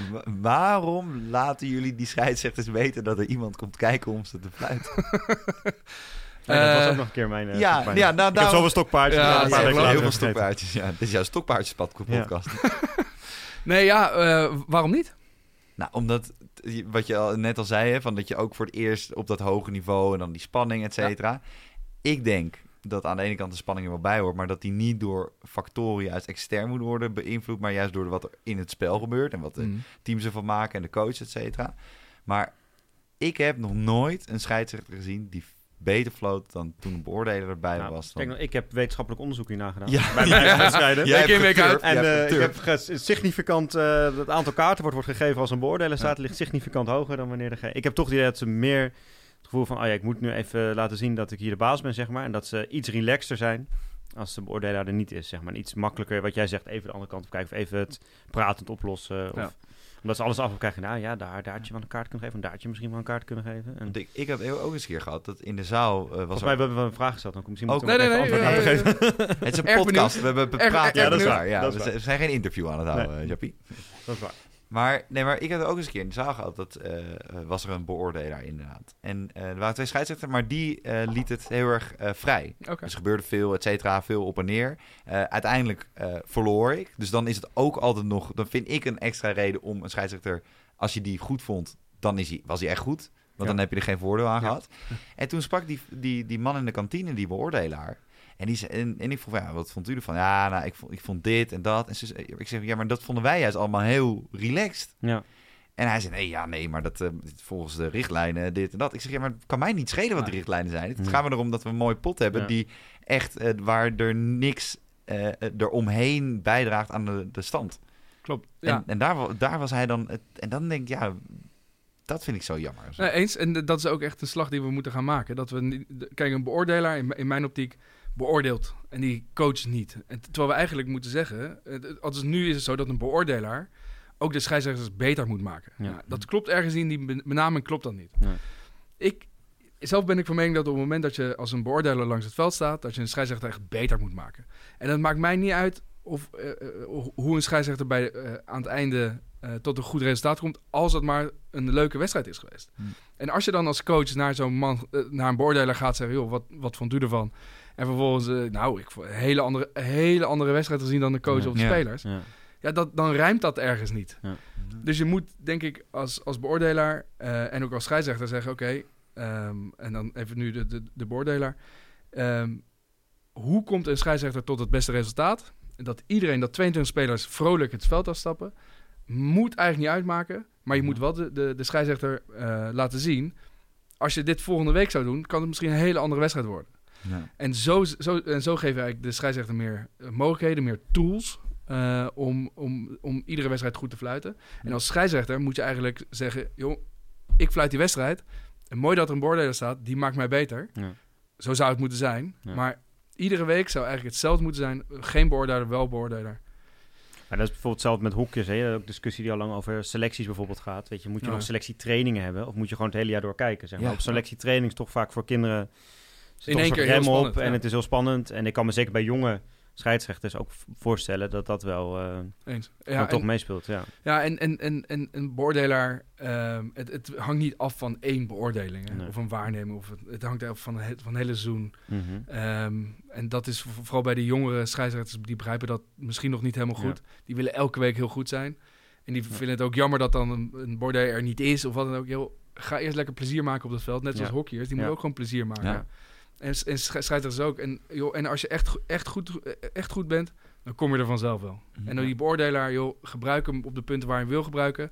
waarom laten jullie die scheidsrechters weten dat er iemand komt kijken om ze te fluiten? Ja, dat was Eh, ook nog een keer mijn... eh, ja, ja, nou, Ik zoveel stokpaardjes. Ja, Ja, een paar heel veel stokpaardjes. Ja, dit is jouw stokpaardjespad Ja. podcast. Nee, ja, eh, waarom niet? Nou, omdat, wat je al, net al zei, hè, van dat je ook voor het eerst op dat hoge niveau en dan die spanning, et cetera. Ik denk dat aan de ene kant de spanning er wel bij hoort, maar dat die niet door factoren juist extern moet worden beïnvloed, maar juist door wat er in het spel gebeurt en wat de Mm. teams ervan maken en de coach, et cetera. Maar ik heb nog nooit een scheidsrechter gezien die beter floot dan toen een beoordeler erbij Nou, was. kijk, Dan... nou, ik heb wetenschappelijk onderzoek hierna gedaan. Ja. Bij mijn eigen wedstrijden. Jij Week in, week uit. En eh, hebt ik heb significant, eh, het aantal kaarten wordt, wordt gegeven als een beoordeler staat, ligt significant hoger dan wanneer de Ik heb toch het idee dat ze meer gevoel van, oh ja, ik moet nu even laten zien dat ik hier de baas ben, zeg maar. En dat ze iets relaxter zijn als de beoordelaar er niet is, zeg maar. En iets makkelijker, wat jij zegt, even de andere kant op kijken of even het pratend oplossen. Of, Ja. Omdat ze alles af krijgen. Nou ja, daar, daar had je wel een kaart kunnen geven, en daar had je misschien wel een kaart kunnen geven. En, ik, ik heb ook eens een keer gehad dat in de zaal eh, was Volgens er- mij hebben we een vraag gesteld, dan misschien Ook- moeten we Nee, nee, geven. Het is een podcast. benieuwd. We hebben praten. Ja, dat is waar. Ja, Dat is we waar. z- we zijn geen interview aan het houden, Nee. eh, Jappie. Dat is waar. Maar, nee, maar ik heb er ook eens een keer in de zaal gehad. Dat eh, eh, was er een beoordelaar inderdaad. En eh, er waren twee scheidsrechters, maar die liet het heel erg vrij. Oké. Dus er gebeurde veel, et cetera, veel op en neer. Uiteindelijk verloor ik. Dus dan is het ook altijd nog... Dan vind ik een extra reden om een scheidsrechter... Als je die goed vond, dan is hij, was hij echt goed. Want Ja. dan heb je er geen voordeel aan Ja. gehad. En toen sprak die, die, die man in de kantine, die beoordelaar... En, die, en, en ik vroeg, ja, wat vond u ervan? Ja, nou, ik vond, ik vond dit en dat. En ze, ik zeg, ja, maar dat vonden wij juist allemaal heel relaxed. Ja. En hij zei, nee, ja, nee, maar dat eh, volgens de richtlijnen dit en dat. Ik zeg, ja, maar het kan mij niet schelen wat de richtlijnen zijn. Het gaat me erom dat we een mooi pot hebben Ja. die echt, eh, waar er niks eh eromheen bijdraagt aan de, de stand. Klopt. Ja. En, en daar, daar was hij dan, het, en dan denk ik, ja, dat vind ik zo jammer. Nee, eens. En dat is ook echt een slag die we moeten gaan maken. Dat we de- kijk, een beoordelaar in, in mijn optiek beoordeelt en die coacht niet. En terwijl we eigenlijk moeten zeggen, het- het- als nu is het zo dat een beoordelaar ook de scheidsrechters beter moet maken. Ja. Nou, dat klopt ergens in die be- benaming klopt dat niet. Nee. Ik zelf ben ik van mening dat op het moment dat je als een beoordeler langs het veld staat, dat je een scheidsrechter echt beter moet maken. En dat maakt mij niet uit of, eh, eh, hoe een scheidsrechter bij, eh, aan het einde eh, tot een goed resultaat komt als het maar een leuke wedstrijd is geweest. Hmm. En als je dan als coach naar zo'n man, eh, naar een beoordeler gaat zeggen, joh, wat, wat vond u ervan? En vervolgens, eh, nou, ik een hele andere, hele andere wedstrijd gezien dan de coach Ja. of de Ja. spelers. Ja. Ja, dat, dan rijmt dat ergens niet. Ja. Dus je moet, denk ik, als, als beoordelaar eh, en ook als scheidsrechter zeggen: Oké, ehm, en dan even nu de, de, de beoordelaar. ehm, hoe komt een scheidsrechter tot het beste resultaat? Dat iedereen, dat 22 spelers vrolijk het veld afstappen, moet eigenlijk niet uitmaken. Maar je moet wel de, de, de scheidsrechter eh, laten zien. Als je dit volgende week zou doen, kan het misschien een hele andere wedstrijd worden. Ja. En zo, zo, en zo geven we eigenlijk de scheidsrechter meer eh, mogelijkheden, meer tools eh, om, om, om iedere wedstrijd goed te fluiten. En als scheidsrechter moet je eigenlijk zeggen, joh, ik fluit die wedstrijd. En mooi dat er een beoordeler staat, die maakt mij beter. Ja. Zo zou het moeten zijn. Ja. Maar iedere week zou eigenlijk hetzelfde moeten zijn. Geen beoordeler, wel beoordeler. Maar dat is bijvoorbeeld hetzelfde met hokjes. Hè? Ook discussie die al lang over selecties bijvoorbeeld gaat. Weet je, moet je Ja. nog selectietrainingen hebben? Of moet je gewoon het hele jaar door kijken? Zeg maar. Op selectietraining is toch vaak voor kinderen... In één keer rem op En ja. het is heel spannend. En ik kan me zeker bij jonge scheidsrechters ook voorstellen dat dat wel eh Eens. Ja, toch meespeelt. Ja. ja, en, en, en, en een beoordelaar, ehm, het, het hangt niet af van één beoordeling. hè, Nee. Of een waarneming. Of het, het hangt af van, het, van hele seizoen. Mhm. Ehm, en dat is voor- vooral bij de jongere scheidsrechters, die begrijpen dat misschien nog niet helemaal goed. Die willen elke week heel goed zijn. En die Ja. vinden het ook jammer dat dan een, een beoordeler er niet is of wat dan ook. Joh, ga eerst lekker plezier maken op dat veld. Net zoals hockeyers, die moeten ook gewoon plezier maken. En, en sch- scheidsrechters ook. En, joh, en als je echt, echt, goed, echt goed bent, dan kom je er vanzelf wel. En dan die beoordelaar, joh, gebruik hem op de punten waar je hem wil gebruiken.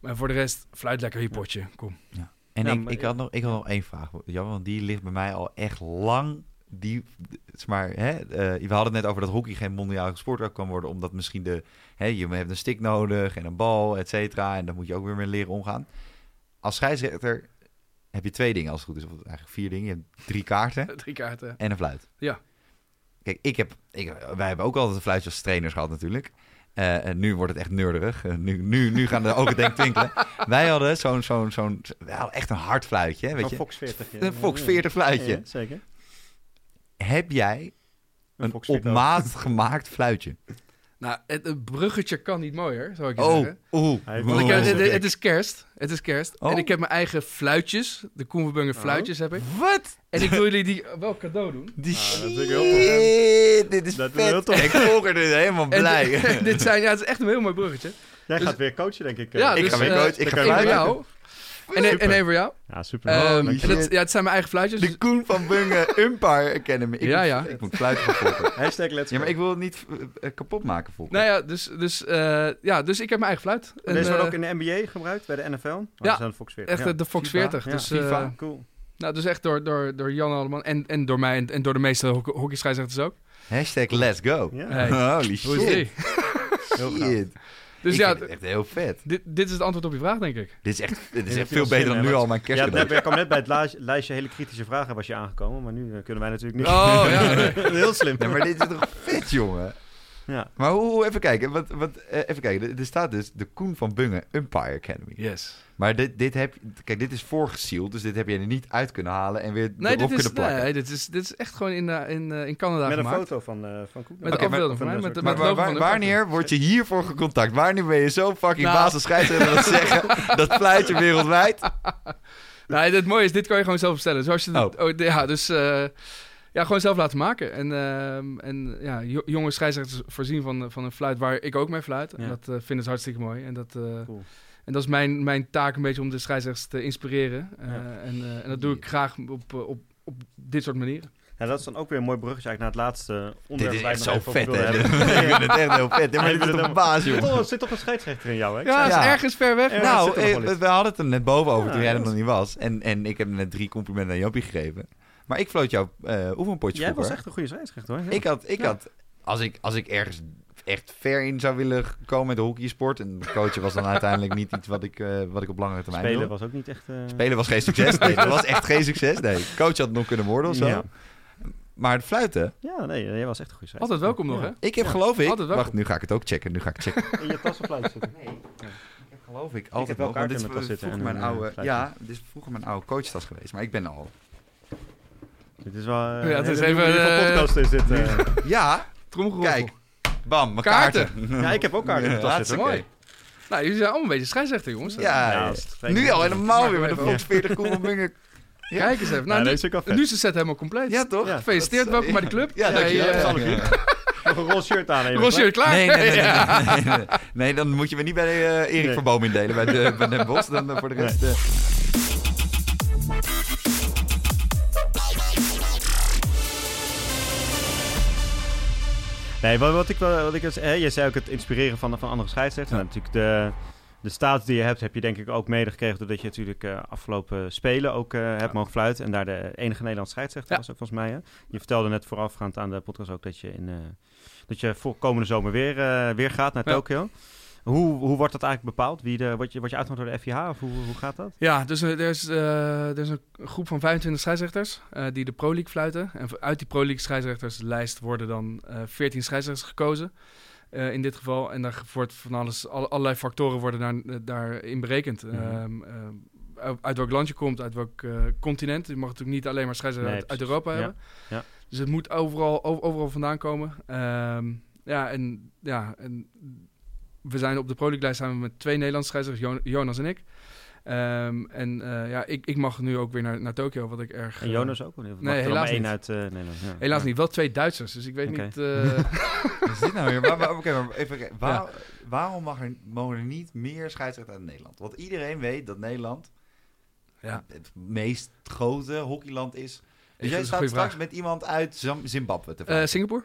Maar voor de rest, fluit lekker je potje. Kom. En Ja, ik, maar- ik, had nog, ik had nog één vraag. Jan, want die ligt bij mij al echt lang. Die, maar, hè, eh, we hadden het net over dat hockey geen mondiale sport kan worden. Omdat misschien de, hè, je hebt een stick nodig en een bal, et cetera. En daar moet je ook weer mee leren omgaan. Als scheidsrechter heb je twee dingen als het goed is. Of eigenlijk vier dingen. Je hebt drie kaarten Drie kaarten. en een fluit. Ja. Kijk, ik heb, ik, wij hebben ook altijd een fluitje als trainers gehad natuurlijk. Eh, en nu wordt het echt neurderig. Eh, nu, nu, nu gaan de ogen denk ik twinkelen. Wij hadden zo'n, zo'n, zo'n, we hadden echt een hard fluitje. Hè, weet Een je? Fox 40. ja. Een Fox Ja. 40 fluitje. Ja, zeker. Heb jij een Fox op 40 maat gemaakt fluitje? Nou, het, het bruggetje kan niet mooier, zou ik je Oh, zeggen. heeft Want ik Oh. heb- het, is kerst. Het is kerst. Oh. En ik heb mijn eigen fluitjes. De Koen Verbunger fluitjes heb ik. Wat? En ik wil jullie die wel cadeau doen. Die Ah, dat ik heel tof, Dit is Dat heel tof. Ik volg er dus helemaal blij. dit, dit zijn, ja, het is echt een heel mooi bruggetje. Jij Dus- gaat weer coachen, denk ik. eh. Ja, ik dus, ga weer eh, coach. Ik ga jou. En, en één voor jou. Ja, super. Ehm, dat, shit. ja, het zijn mijn eigen fluitjes. De Koen van Bungen Umpire Academy. Ik Ja, moet, ja. Ik moet fluiten gaan. Hashtag let's Ja, maar ik wil het niet eh, kapot maken volgen. Nou ja, dus, dus, eh, ja, dus ik heb mijn eigen fluit. En, Deze wordt eh, ook in de NBA gebruikt, bij de NFL. Oh, Ja, dat zijn de Fox 40. Echt ja. eh, de Fox FIFA, 40. ja, dus, FIFA. eh, Cool. nou, dus echt door, door, door Jan Alleman. En, en door mij en, en door de meeste hockey- hockeyscheidsrechters ook. Hashtag let's go. Ja. Hey. Holy Hoe is shit. Heel gaaf. Shit. Dus ik ja, vind het echt heel vet. dit, dit is het antwoord op je vraag, denk ik. Dit is echt, dit is echt veel beter dan nu al mijn Ja, kerstcadeau. net, ik kwam net bij het lijstje, hele kritische vragen was je aangekomen, maar nu eh, kunnen wij natuurlijk niet. Oh, ja, nee. Heel slim. Nee, maar dit is toch vet, jongen? Ja. Maar hoe, hoe- even kijken. Wat, wat, eh, even kijken. Er- Er staat dus de Koen van Bungen Umpire Academy. Yes. Maar dit, dit heb, kijk, dit is voorgesield, dus dit heb je er niet uit kunnen halen en weer Nee, erop kunnen plakken. nee dit, is, dit is echt gewoon in, eh, in, eh, in Canada Met een foto van, eh van Koen. Met de afbeelding van Met, Maar wanneer word je hiervoor gecontact? Wanneer ben je zo fucking Nou. scheidsrechter dat zeggen dat fluitje wereldwijd? Nee, het mooie is, dit kan je gewoon zelf bestellen. Zoals je Oh. oh, ja, dus eh, ja, gewoon zelf laten maken. En, ehm, en ja, jo- jonge scheidsrechters voorzien van, van een fluit waar ik ook mee fluit. En dat eh, vinden ze hartstikke mooi. En dat, eh, Cool. en dat is mijn, mijn taak een beetje om de scheidsrechters te inspireren. Eh, Ja. en, eh, en dat doe ik graag op, op, op dit soort manieren. Ja, dat is dan ook weer een mooi bruggetje eigenlijk naar het laatste onderwerp. Dit is waar echt ik zo vet, hè? hebben. Ik vind het echt heel vet. Maar bent een het baas, Oh, joh. er zit toch een scheidsrechter in jou, hè? Ik Ja, is ergens ver weg. Nou, we hadden het er net boven over Ja, toen jij er dat nog niet was. En, en ik heb net drie complimenten aan Jopie gegeven. Maar ik floot jouw eh oefenpotje Jij was echt een goede scheidsrechter, hoor. Ja. Ik had, ik Ja. had als, ik, als ik ergens echt ver in zou willen komen met de hockeysport... en coachen was dan uiteindelijk niet iets wat ik, eh, wat ik op langere termijn Spelen was ook niet echt... eh, Spelen was geen succes. Nee, dat was echt geen succes. Nee, coach had nog kunnen worden of zo. Ja. Maar het fluiten, Ja, nee, jij was echt een goede scheidsrechter. Altijd welkom nog, Ja. hè? ik heb Ja, geloof ik... altijd welkom. Wacht, nu ga ik het ook checken. Nu ga ik checken. In je tas zitten. Nee, ik heb geloof ik altijd heb wel kaarten dit is in mijn tas zitten vroeger en mijn oude, ja, dit is vroeger mijn oude coachtas geweest, maar ik ben al. Dit is wel... eh, Ja, het is een hele even, nieuwe eh, podcast is dit. eh. Ja, Tromgeroffel. kijk, bam, mijn Kaarten. kaarten. Ja, ik heb ook kaarten in de tas Ja, zitten. hartstikke. Mooi. Nou, jullie zijn allemaal een beetje scheidsrechter, jongens. Ja, Ja, ja. nu al helemaal weer met een Ja. Frans 40 Koen van Bungen. Ja. Kijk eens even. Ja, Nou, dat nu, is vet. nu is de set helemaal compleet. Ja, toch? Ja. Gefeliciteerd, Dat- welkom bij de club. Ja, Ja, dankjewel. je- Ja, alle ja. Nog een roze shirt aan even. Rosje, klaar? Nee, nee, nee, nee, Ja. nee, nee, nee. Nee, dan moet je me niet bij eh, Erik Nee. Verboom indelen bij, de, bij Den Bosch. Dan eh, voor de rest... eh, Nee, wat, wat ik wel, wat ik, was- hè, je zei ook het inspireren van, van andere scheidsrechters. Nou, natuurlijk de, de status die je hebt, heb je denk ik ook medegekregen doordat je natuurlijk eh, afgelopen spelen ook eh, hebt mogen fluiten. En daar de enige Nederlandse scheidsrechter Ja. was ook volgens mij. Hè? Je vertelde net voorafgaand aan de podcast ook dat je, in, eh, dat je voor komende zomer weer, weer gaat naar. Tokio. Hoe, hoe wordt dat eigenlijk bepaald? Wie de, word, je, word je uitgenodigd door de FIH of hoe, hoe gaat dat? Ja, dus eh, er is, eh, er is een groep van 25 scheidsrechters eh, die de Pro League fluiten. En uit die Pro League scheidsrechterslijst worden dan eh 14 scheidsrechters gekozen. in dit geval. En daar wordt van alles, alle- allerlei factoren worden daar, daarin berekend. Mhm. Ehm, eh, uit- welk land je komt, uit welk continent. Je mag natuurlijk niet alleen maar scheidsrechters Nee, uit. Europa Ja, hebben. ja. Dus het moet overal, overal vandaan komen. Ehm, ja, en, ja, en we zijn op de Pro samen met twee Nederlandse scheidsrechters, Jo- Jonas en ik. Ehm, en eh, ja, ik, ik mag nu ook weer naar, naar Tokio, wat ik erg... En eh, Jonas ook? Of er dan helaas niet. uit eh, Nederland. Ja. Helaas Ja. niet, wel twee Duitsers, dus ik weet niet... eh, Wat is dit nou weer? Waar, waar- Oké, maar even. Waar- Waarom mag er, mogen er niet meer scheidsrechters uit Nederland? Want iedereen weet dat Nederland ja, het meest grote hockeyland is. Dus jij staat straks vraag. met iemand uit Zimbabwe te Eh. Singapore?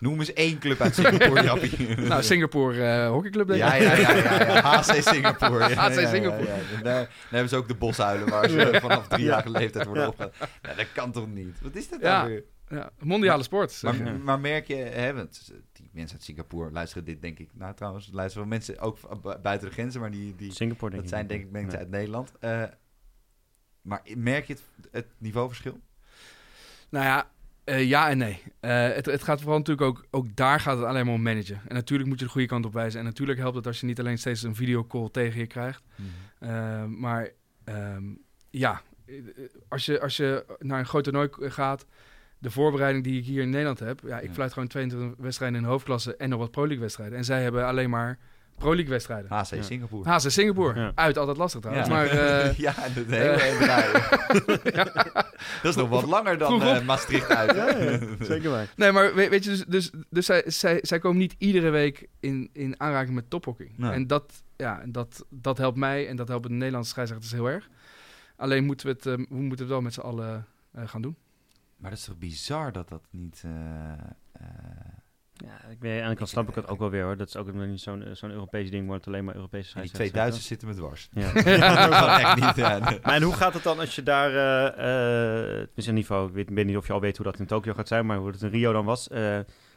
Noem eens één club uit Singapore, Jappie. nou, Singapore eh hockeyclub denk ik. Ja, ja, ja, ja, ja. HC Singapore. Ja, HC Singapore. ja, ja. Daar, daar hebben ze ook de boshuilen waar ze vanaf driejarige leeftijd worden opgehaald. Ja, dat kan toch niet? Wat is dat Ja. nou weer? Ja, mondiale sport. Maar, maar merk je, hè, want die mensen uit Singapore luisteren dit denk ik, nou trouwens, luisteren wel mensen ook buiten de grenzen, maar die, die Singapore denk dat ik. zijn denk ik mensen uit Nederland. Eh, maar merk je het, het niveauverschil? Nou ja, eh, ja en nee. Eh, het, het gaat vooral natuurlijk ook, ook daar gaat het alleen maar om managen. En natuurlijk moet je de goede kant op wijzen. En natuurlijk helpt het als je niet alleen steeds een videocall tegen je krijgt. Eh, maar ehm, ja, als je, als je naar een groot toernooi gaat, de voorbereiding die ik hier in Nederland heb, ja, ik Ja. fluit gewoon 22 wedstrijden in de hoofdklasse en nog wat Pro League wedstrijden. En zij hebben alleen maar Pro League wedstrijden. HC Ja. Singapore. HC Singapore, Ja. uit altijd lastig trouwens. Ja. Maar eh, ja, dat hele draaien. Dat is nog wat langer dan eh, Maastricht uit. Ja, ja, zeker waar. Nee, maar weet, weet je, dus, dus, dus zij, zij, zij komen niet iedere week in, in aanraking met tophockey. Nee. En dat, ja, en dat, dat helpt mij en dat helpt de Nederlandse scheidsrechters heel erg. Alleen moeten we het, eh, we moeten het wel met z'n allen eh, gaan doen. Maar dat is toch bizar dat dat niet... eh, eh, Ja, ik weet, aan de kant snap ik het ook wel weer hoor. Dat is ook niet zo'n zo'n Europees ding, wordt alleen maar Europese die scheidsrechters. twee Duitsers zitten me dwars. Ja. dat kan echt niet. Ja. Maar en hoe gaat het dan als je daar, eh eh, is een niveau, ik weet, weet niet of je al weet hoe dat in Tokio gaat zijn, maar hoe het in Rio dan was.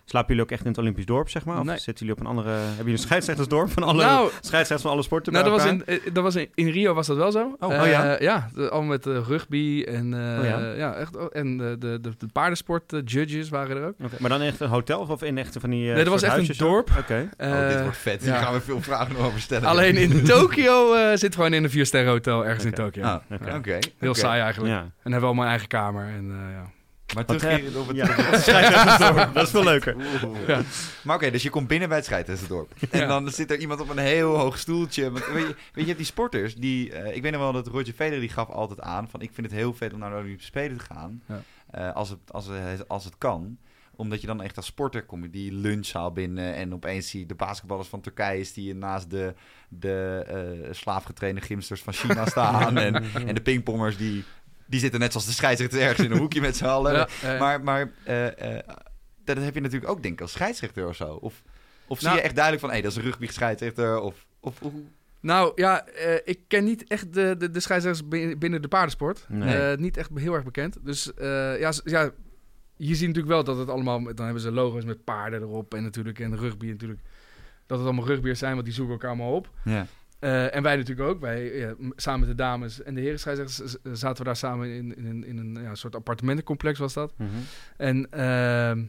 Eh, slapen jullie ook echt in het Olympisch dorp, zeg maar? Of Nee. zitten jullie op een andere, hebben jullie een scheidsrechtersdorp van alle nou, scheidsrechters van alle sporten nou bij dat was in, eh, dat was in, in Rio was dat wel zo. Oh, Eh, oh ja? Ja, de- allemaal met eh, rugby en, eh, Oh ja? ja? echt, oh, en de, de, de, de paardensport eh, judges waren er ook. Oké, Maar dan echt een hotel of in echt van die eh, Nee, dat was echt een dorp. Oké. oh, dit Eh, wordt vet. ja. Hier gaan we veel vragen over stellen. Alleen in Tokio eh zit gewoon in een viersterren hotel ergens in Tokio. Ah, Oké. Heel saai eigenlijk. Ja. En hebben we allemaal een eigen kamer. En, eh, ja. Maar terugkerend op het... Ja, scheidsrechtersdorp, dat is veel leuker. Ja. Maar oké, dus je komt binnen bij het scheidsrechterdorp. En Ja. dan zit er iemand op een heel hoog stoeltje. Want, weet, je, weet je, hebt die sporters die... eh, ik weet nog wel dat Roger Federer die gaf altijd aan van... Ik vind het heel vet om naar de Olympische Spelen te gaan. Ja. eh, als, het, als, het, als het kan. Omdat je dan echt als sporter kom je die lunchzaal binnen... en opeens zie je de basketballers van Turkije... die je naast de, de eh, slaafgetrainde gymsters van China staan. en, en de pingpongers die... Die zitten net zoals de scheidsrechter ergens in een hoekje met z'n allen. Ja, ja, ja. Maar, maar eh, eh, dat heb je natuurlijk ook, denk ik, als scheidsrechter of zo. Of, of zie Nou- je echt duidelijk van, hé, dat is een rugby scheidsrechter. Of, of hoe... Nou ja, eh, ik ken niet echt de, de, de scheidsrechters bin- binnen de paardensport. Nee. Eh, niet echt heel erg bekend. Dus eh, ja, ja, je ziet natuurlijk wel dat het allemaal... Dan hebben ze logo's met paarden erop en natuurlijk en rugby natuurlijk. Dat het allemaal rugbyers zijn, want die zoeken elkaar allemaal op. Ja. Eh, en wij natuurlijk ook. Wij, ja, samen met de dames en de heren scheidsrechters zaten we daar samen in, in, een- in een ja, soort appartementencomplex was dat. Mhm. En ehm,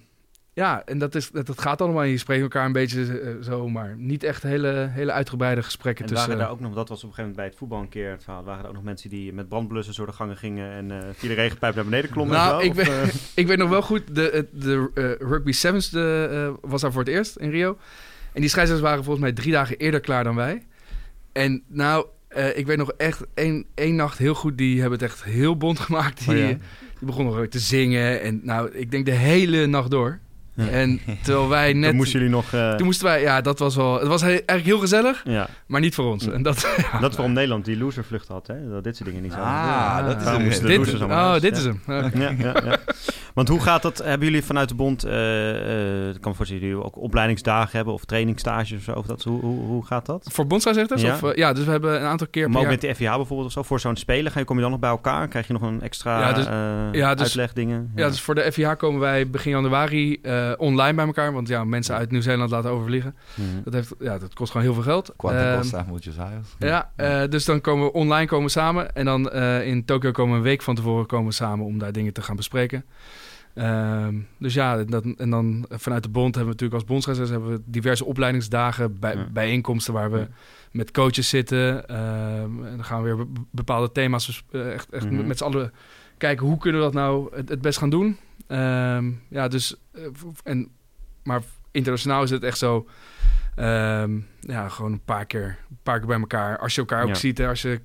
ja, en dat, is, dat, dat gaat allemaal. Je spreekt elkaar een beetje eh, zo, maar niet echt hele, hele uitgebreide gesprekken En tussen... waren daar ook nog, dat was op een gegeven moment bij het voetbal een keer het verhaal, waren er ook nog mensen die met brandblussers door de gangen gingen en eh via de regenpijp naar beneden klommen Nou, zo? ik Of, eh, Ik weet nog wel goed, de, de, de Rugby Sevens de, was daar voor het eerst in Rio. En die scheidsrechters waren volgens mij drie dagen eerder klaar dan wij. En nou, eh, ik weet nog echt één, één nacht heel goed. Die hebben het echt heel bond gemaakt. Die, Oh ja? die begonnen nog te zingen. En nou, ik denk de hele nacht door. Ja. En terwijl wij net... Toen moesten jullie nog... eh, toen moesten wij... Ja, dat was wel... Het was he- eigenlijk heel gezellig, ja. maar niet voor ons. En dat, ja, Dat waarom Nederland die loservlucht had, hè? Dat dit soort dingen niet zouden Ah, dat is de dit, losers allemaal oh, dit is hem. Oké. Ja, ja, ja. Want hoe gaat dat? Hebben jullie vanuit de bond, eh, eh, ik kan me voorstellen, jullie ook opleidingsdagen hebben of trainingstages of zo? Of dat, hoe, hoe, hoe gaat dat? Voor bondsscheidsrechters? Ja. Of, eh, ja, dus we hebben een aantal keer per Maar ook jaar- met de FIH bijvoorbeeld of zo, voor zo'n spelen, ga je, kom je dan nog bij elkaar? Krijg je nog een extra Ja, dus- ja, dus- uitlegdingen? Ja, dus voor de FIH komen wij begin januari eh, online bij elkaar. Want ja, mensen uit Nieuw-Zeeland laten overvliegen. Mhm. Dat, heeft, ja, dat kost gewoon heel veel geld. Quantum Ehm, Costa, muchos años. Ja, eh, dus dan komen we online komen we samen. En dan eh, in Tokio komen we een week van tevoren komen we samen om daar dingen te gaan bespreken. Ehm, dus ja, dat, en dan vanuit de bond hebben we natuurlijk als bondsscheidsrechters hebben we diverse opleidingsdagen, bij, Ja. bijeenkomsten waar we Ja. met coaches zitten. Ehm, en dan gaan we weer be- bepaalde thema's echt, echt Mhm. met, met z'n allen kijken hoe kunnen we dat nou het, het best gaan doen. Ehm, ja, dus eh, en maar internationaal is het echt zo. ehm, ja, gewoon een paar keer, een paar keer bij elkaar. Als je elkaar ook Ja. ziet, hè, als je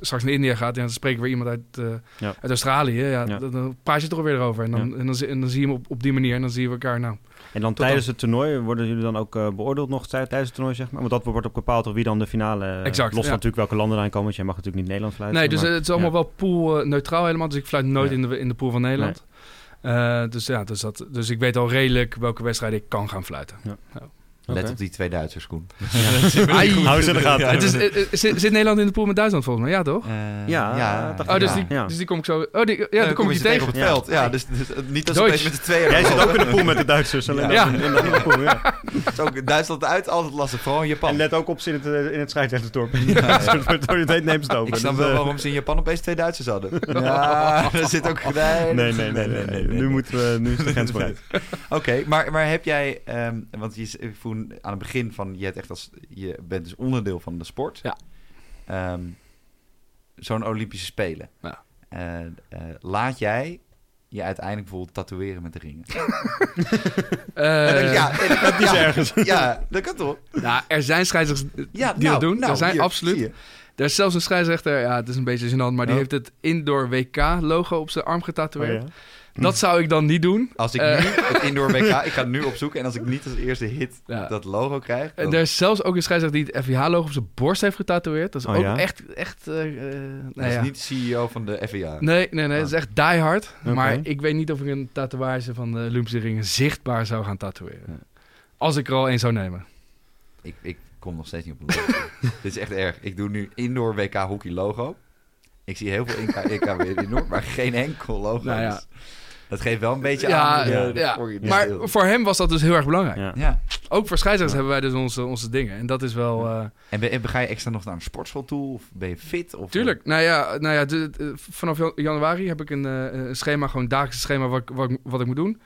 straks naar India gaat, ja, dan spreken we weer iemand uit, eh, Ja. uit Australië. Ja, Ja. Dan, dan praat je toch weer erover. En dan, en dan, zie- en dan zie je hem op, op die manier en dan zien we elkaar. Nou, En dan tijdens het toernooi, worden jullie dan ook eh, beoordeeld nog tij- tijdens het toernooi, zeg maar? Want dat wordt ook bepaald door wie dan de finale... Exact, Los natuurlijk welke landen erin komen, want jij mag natuurlijk niet Nederlands fluiten. nee, dus maar- het is allemaal wel pool neutraal helemaal. Dus ik fluit nooit in, de, in de pool van Nederland. Eh, dus ja, dus, dat, dus ik weet al redelijk welke wedstrijden ik kan gaan fluiten. Let Oké. op die twee Duitsers, Koen. Hou ze in de gaten. Het is, eh, eh, zit, Nederland in de pool met Duitsland volgens mij? Ja, toch? Eh, Ja, dacht Oh, dus, Ja. die, Ja. dus die kom ik zo... Oh, die, ja, dan kom ik je tegen. op het Ja. veld. Ja, dus, dus, niet als Deutsch. opeens met de tweeën. Jij zit ook in de pool met de Duitsers. Alleen Ja. dan in de pool, ja. Is ook Duitsland uit, altijd lastig. Vooral in Japan. En let ook op ze in het, in het scheidsrechtersdorp. Ja, Ja, Door je het heet neemt ze het over. Ik snap Dus, wel waarom ze in Japan opeens twee Duitsers hadden. Ja, er zit ook... Nee, Nee, nee. Nu, moeten we, nu is de grens. Oké, maar, maar heb jij... ehm, want je, ik aan het begin van... Je, hebt echt als, je bent dus onderdeel van de sport. Ja. Ehm, Zo'n Olympische Spelen. Ja. Eh, eh, laat jij je uiteindelijk bijvoorbeeld tatoeëren met de ringen? Eh, ja, Dat is ergens. ja, dat kan toch? nou, er zijn scheidsrechters Ja, die dat doen. er zijn hier, absoluut. Er is zelfs een scheidsrechter, ja, het is een beetje gênant, maar die Oh. heeft het indoor WK-logo op zijn arm getatoeëerd. Oh, ja. Dat zou ik dan niet doen. Als ik Eh. nu het indoor WK, ik ga het nu opzoeken en als ik niet als eerste hit Ja. dat logo krijg, En dan- er is zelfs ook een scheidsrechter die het FIH-logo op zijn borst heeft getatoeëerd. Dat is Oh, ook ja? echt, echt... eh, eh, dat nou is niet de CEO van de FIA. Nee, nee, nee. Dat is echt die hard. Oké. Maar ik weet niet of ik een tatoeage van de Olympische ringen zichtbaar zou gaan tatoeëren. Als ik er al één zou nemen. Ik, ik kom nog steeds niet op een logo. Dit is echt erg. Ik doe nu indoor WK hockey logo. Ik zie heel veel NK, weer indoor, maar geen enkel logo. Nou ja. Dat geeft wel een beetje Ja, aan. de- ja, de ja. voor je Maar voor hem was dat dus heel erg belangrijk. Ja. Ja. Ook voor scheidsrechters hebben wij dus onze, onze dingen. En dat is wel... eh, En ben, en ga je extra nog naar een sportschool toe? Of ben je fit? Of, Tuurlijk. Nou ja, nou ja de- de- vanaf jan- januari heb ik een, eh, een schema, gewoon een dagelijks schema wat, ik- wat, wat ik moet doen.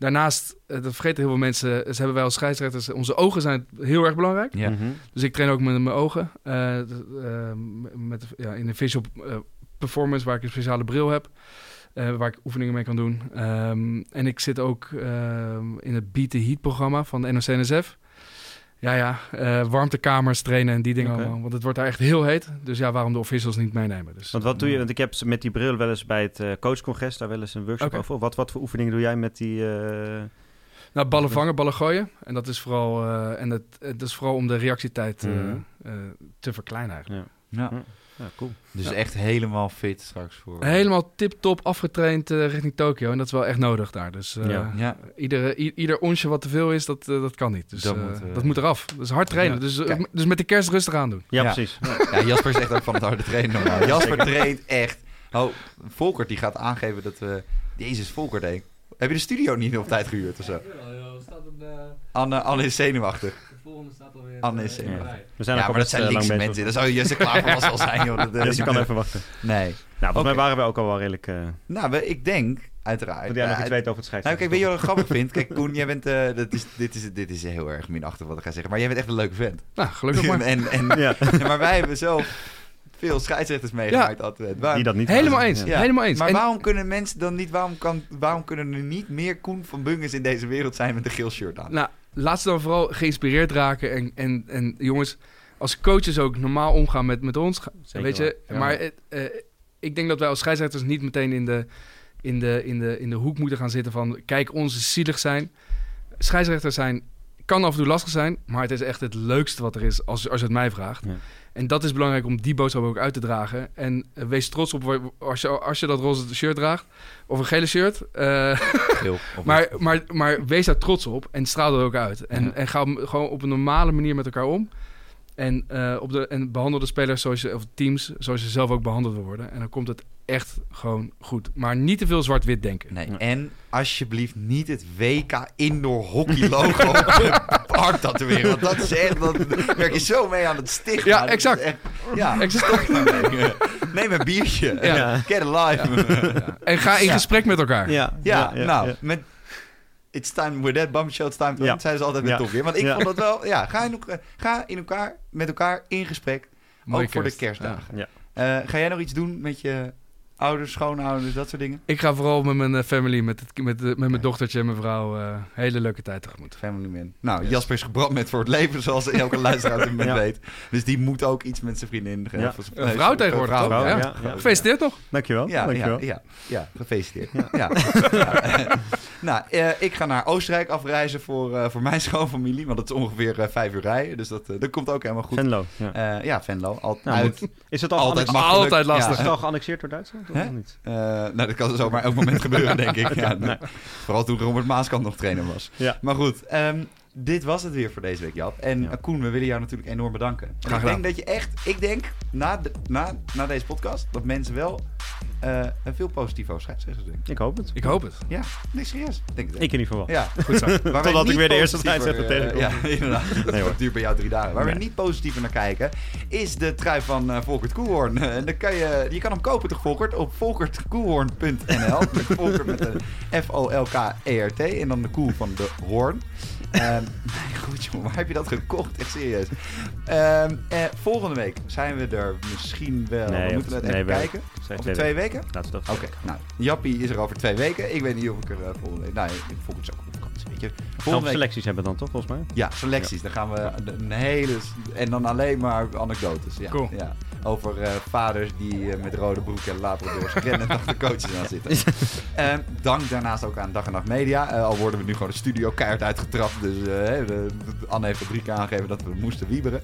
Daarnaast, eh, dat vergeten heel veel mensen, ze hebben wij als scheidsrechters, onze ogen zijn heel erg belangrijk. Ja. Mhm. Dus ik train ook met mijn ogen. eh, eh, met, ja, in een visual eh, performance waar ik een speciale bril heb. eh, waar ik oefeningen mee kan doen. Ehm, en ik zit ook ehm, in het Beat the Heat programma van de NOC-NSF. Ja, ja, eh, warmtekamers trainen en die dingen allemaal. Want het wordt daar echt heel heet. Dus ja, waarom de officials niet meenemen. Dus, Want wat doe je? Want ik heb ze met die bril wel eens bij het eh, coachcongres daar wel eens een workshop over. Wat, wat voor oefeningen doe jij met die... eh, Nou, ballen vangen, ballen gooien. En dat is vooral, eh, en het, het is vooral om de reactietijd eh, Mhm. eh, te verkleinen eigenlijk. Ja. Ja, cool. Dus Ja. echt helemaal fit straks voor. Helemaal tip-top afgetraind eh, richting Tokio. En dat is wel echt nodig daar. Dus eh, Ja. Ja. iedere, i- ieder onsje wat te veel is, dat, eh, dat kan niet. Dus Dat eh, moet, dat moet eraf. Dus hard trainen. Ja. Dus, dus met de kerst rustig aan doen. Ja, Ja. precies. Ja, Jasper is echt ook van het harde trainen normaal. Jasper traint echt. Oh, Volkert die gaat aangeven dat we... Jezus, Volkert, hé. Heb je de studio niet op tijd gehuurd of zo? Anne, Anne is zenuwachtig. De volgende staat alweer. Anne is zenuwachtig. We zijn Ja, ook maar al dat zijn eh, linkse lang mensen. Daar zou je Jesse klaar voor als al zijn, joh. Dat, eh, Dus je kan even wachten. Nee. Nou, volgens Oké. mij waren we ook al wel redelijk... eh Nou, we- ik denk, uiteraard... dat jij nog eh, iets weet over het scheidsrechten. Nou, kijk, weet je wat ik grappig vind? Kijk, Koen, jij bent... eh, dat is, dit, is, dit is heel erg minachtig wat ik ga zeggen. Maar jij bent echt een leuke vent. Nou, gelukkig maar. en, en, Ja, ja, maar wij hebben zelf veel scheidsrechters meegemaakt altijd. Waar- die dat niet Helemaal eens. Ja. Ja. Helemaal eens. Maar En- waarom kunnen mensen dan niet... Waarom, kan, waarom kunnen er niet meer Koen van Bunges in deze wereld zijn met een geel shirt aan? Nou, laat ze dan vooral geïnspireerd raken. En, en, en jongens, als coaches ook normaal omgaan met, met ons. Zeker weet je, wel, maar eh, ik denk dat wij als scheidsrechters niet meteen in de, in, de, in, de, in de hoek moeten gaan zitten van... kijk, is zielig zijn. Scheidsrechters zijn, kan af en toe lastig zijn... maar het is echt het leukste wat er is als, als je het mij vraagt. Ja. En dat is belangrijk om die boodschap ook uit te dragen. En eh, wees trots op als je, als je dat roze shirt draagt. Of een gele shirt. eh, Geel, maar, maar, maar wees daar trots op en straal dat ook uit. En, Ja. en ga gewoon op een normale manier met elkaar om. En, eh, op de, en behandel de spelers zoals je, of teams zoals je zelf ook behandeld worden. En dan komt het echt gewoon goed. Maar niet te veel zwart-wit denken. Nee, en alsjeblieft niet het WK Indoor Hockey logo op arm tatoeëren. Want dat is echt, dat werk je zo mee aan het stigma. Ja, Dat exact. echt- ja, Exact. Neem een biertje. Ja. Get alive. Ja. En ga in Ja. gesprek met elkaar. Ja, Ja, nou, ja. met... It's time with that bump show, it's time to Ja. zeiden ze altijd met Ja. Top Gear. Want ik Ja. vond dat wel... Ja, ga in, elkaar, ga in elkaar, met elkaar in gesprek. Mooie ook voor de kerst. kerstdagen. Ja. Eh, ga jij nog iets doen met je ouders, schoonouders, dat soort dingen? Ik ga vooral met mijn eh, family, met, het, met, de- met mijn dochtertje en mijn vrouw... eh, hele leuke tijd tegemoet. Family man. Nou, Jasper is gebrand met voor het leven, zoals elke luisteraar moment Ja. weet. Dus die moet ook iets met zijn vriendin. eh, Ja. zijn- nee, vrouw tegenwoordig, vrouw, toch? Ja, Ja. ja. Gefeliciteerd nog. Dankjewel. Ja, ja, Dankjewel. ja, ja, gefeliciteerd. Ja. Ja. nou, eh, ik ga naar Oostenrijk afreizen voor, eh, voor mijn schoonfamilie. Want het is ongeveer eh, vijf uur rijden. Dus dat, eh, dat komt ook helemaal goed. Venlo. Ja. Eh, ja, Venlo. Al, Nou, uit, Is het al altijd. Altijd lastig. Is het al geannexeerd door Duitsland? Nog niet? Eh, nou, dat kan zomaar elk moment gebeuren, denk ik. Ja, nee. Vooral toen Robert Maaskant nog trainer was. Ja. Maar goed, ehm, dit was het weer voor deze week, Jap. En Ja. Koen, we willen jou natuurlijk enorm bedanken. En Graag ik denk gedaan. dat je echt, ik denk na, de, na, na deze podcast, dat mensen wel eh, een veel positief over scheidsrechters denken. Ik hoop het. Ik hoop het. Ja, nee, serieus. Ik Denk het. Ik in ieder geval wel. Ja, Goed zo. Totdat ik weer de eerste positiever, scheidsrechter eh, tegenkom. Ja, inderdaad. Dat Nee, duurt bij jou drie dagen. Waar Nee. we niet positiever naar kijken, is de trui van eh Volkert Koelhoorn. Eh, En dan kan je, je kan hem kopen toch, Volkert? Op volkertkoelhoorn.nl. Met Volkert met een F-O-L-K-E-R-T. En dan de koel van de hoorn. Ehm nee, goed jongen, waar heb je dat gekocht? Echt serieus. Ehm, eh, volgende week zijn we er misschien wel. Nee, we moeten het even kijken. Zijn Over twee twee weken? Laten we dat Oké, nou, Jappie is er over twee weken. Ik weet niet of ik er eh, volgende week... Nou, Volkert is ook op vakantie, weet je. Volgende week selecties hebben dan toch, volgens mij? ja, selecties. Dan gaan we een hele... En dan alleen maar anekdotes. Ja, Cool. ja. Over eh, vaders die eh, met rode broek en labradors rennend achter coaches aan zitten. Ehm, dank daarnaast ook aan Dag en Nacht Media. Eh, al worden we nu gewoon de studio keihard uitgetrapt. Dus Anne heeft drie keer aangegeven dat we moesten wieberen.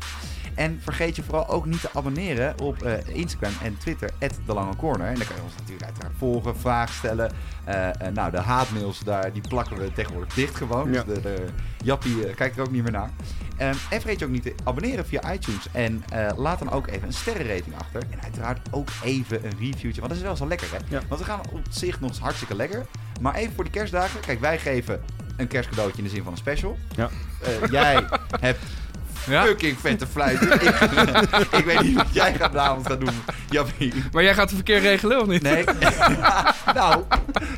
En vergeet je vooral ook niet te abonneren op eh, Instagram en Twitter, de Lange Corner. En dan kan je ons natuurlijk uiteraard volgen, vragen stellen. Eh, eh, nou, de haatmails, daar, die plakken we tegenwoordig dicht gewoon. Ja. Dus de, de Jappie kijkt er ook niet meer naar. Ehm, en vergeet je ook niet te abonneren via iTunes. En laat dan ook even een sterrenrating achter. En uiteraard ook even een reviewtje. Want dat is wel zo lekker, hè? Ja. Want we gaan op zich nog eens hartstikke lekker. Maar even voor die kerstdagen. Kijk, wij geven een kerstcadeautje in de zin van een special. Ja. Jij hebt Ja? fucking vette fluiten. ik, ik weet niet wat jij gaat vanavond gaan doen. Jappie. Maar jij gaat het verkeer regelen of niet? Nee. nou,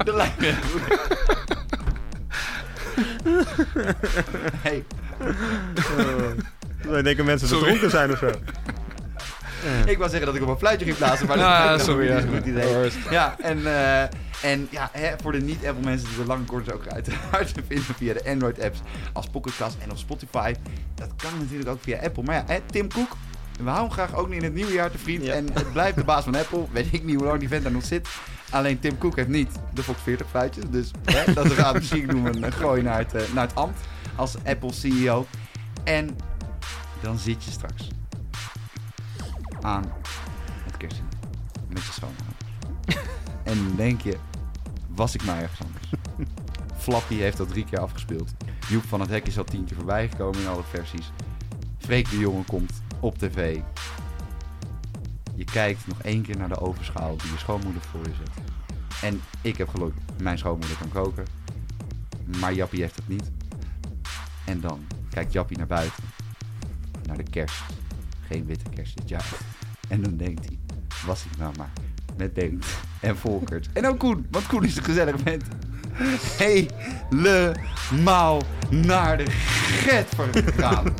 dat lijkt me goed. Hey, denken mensen dat dronken zijn of zo. Ik wou zeggen dat ik op een fluitje ging blazen, maar dat Ah, sorry, niet ja. zo'n goed idee. Ja, en, eh, en ja, hè, voor de niet-Apple mensen, de lange korters ook uiteraard te vinden via de Android-apps als Pocketcast en op Spotify. Dat kan natuurlijk ook via Apple. Maar ja, hè, Tim Cook, we houden graag ook niet in het nieuwe jaar te vriend. Ja. En het blijft de baas van Apple. Weet ik niet hoe lang die vent daar nog zit. Alleen Tim Cook heeft niet de Fox 40 fluitjes. Dus hè, dat gaat misschien doen een gooi naar het, eh, naar het ambt als Apple CEO. En dan zit je straks aan het kerstdiner met je schoonmoeder. en dan denk je, was ik maar ergens anders. Flappy heeft dat drie keer afgespeeld. Joep van het Hek is al tien keer voorbij gekomen in alle versies. Freek de Jongen komt op tv. Je kijkt nog één keer naar de ovenschaal die je schoonmoeder voor je zet. En ik heb geluk, mijn schoonmoeder kan koken. Maar Jappie heeft het niet. En dan kijkt Jappie naar buiten. Naar de kerst. Geen witte kerst dit jaar. En dan denkt hij, was ik nou maar met Bengt en Volkert. En ook Koen, want Koen is een gezellig vent. Helemaal naar de get vergaan.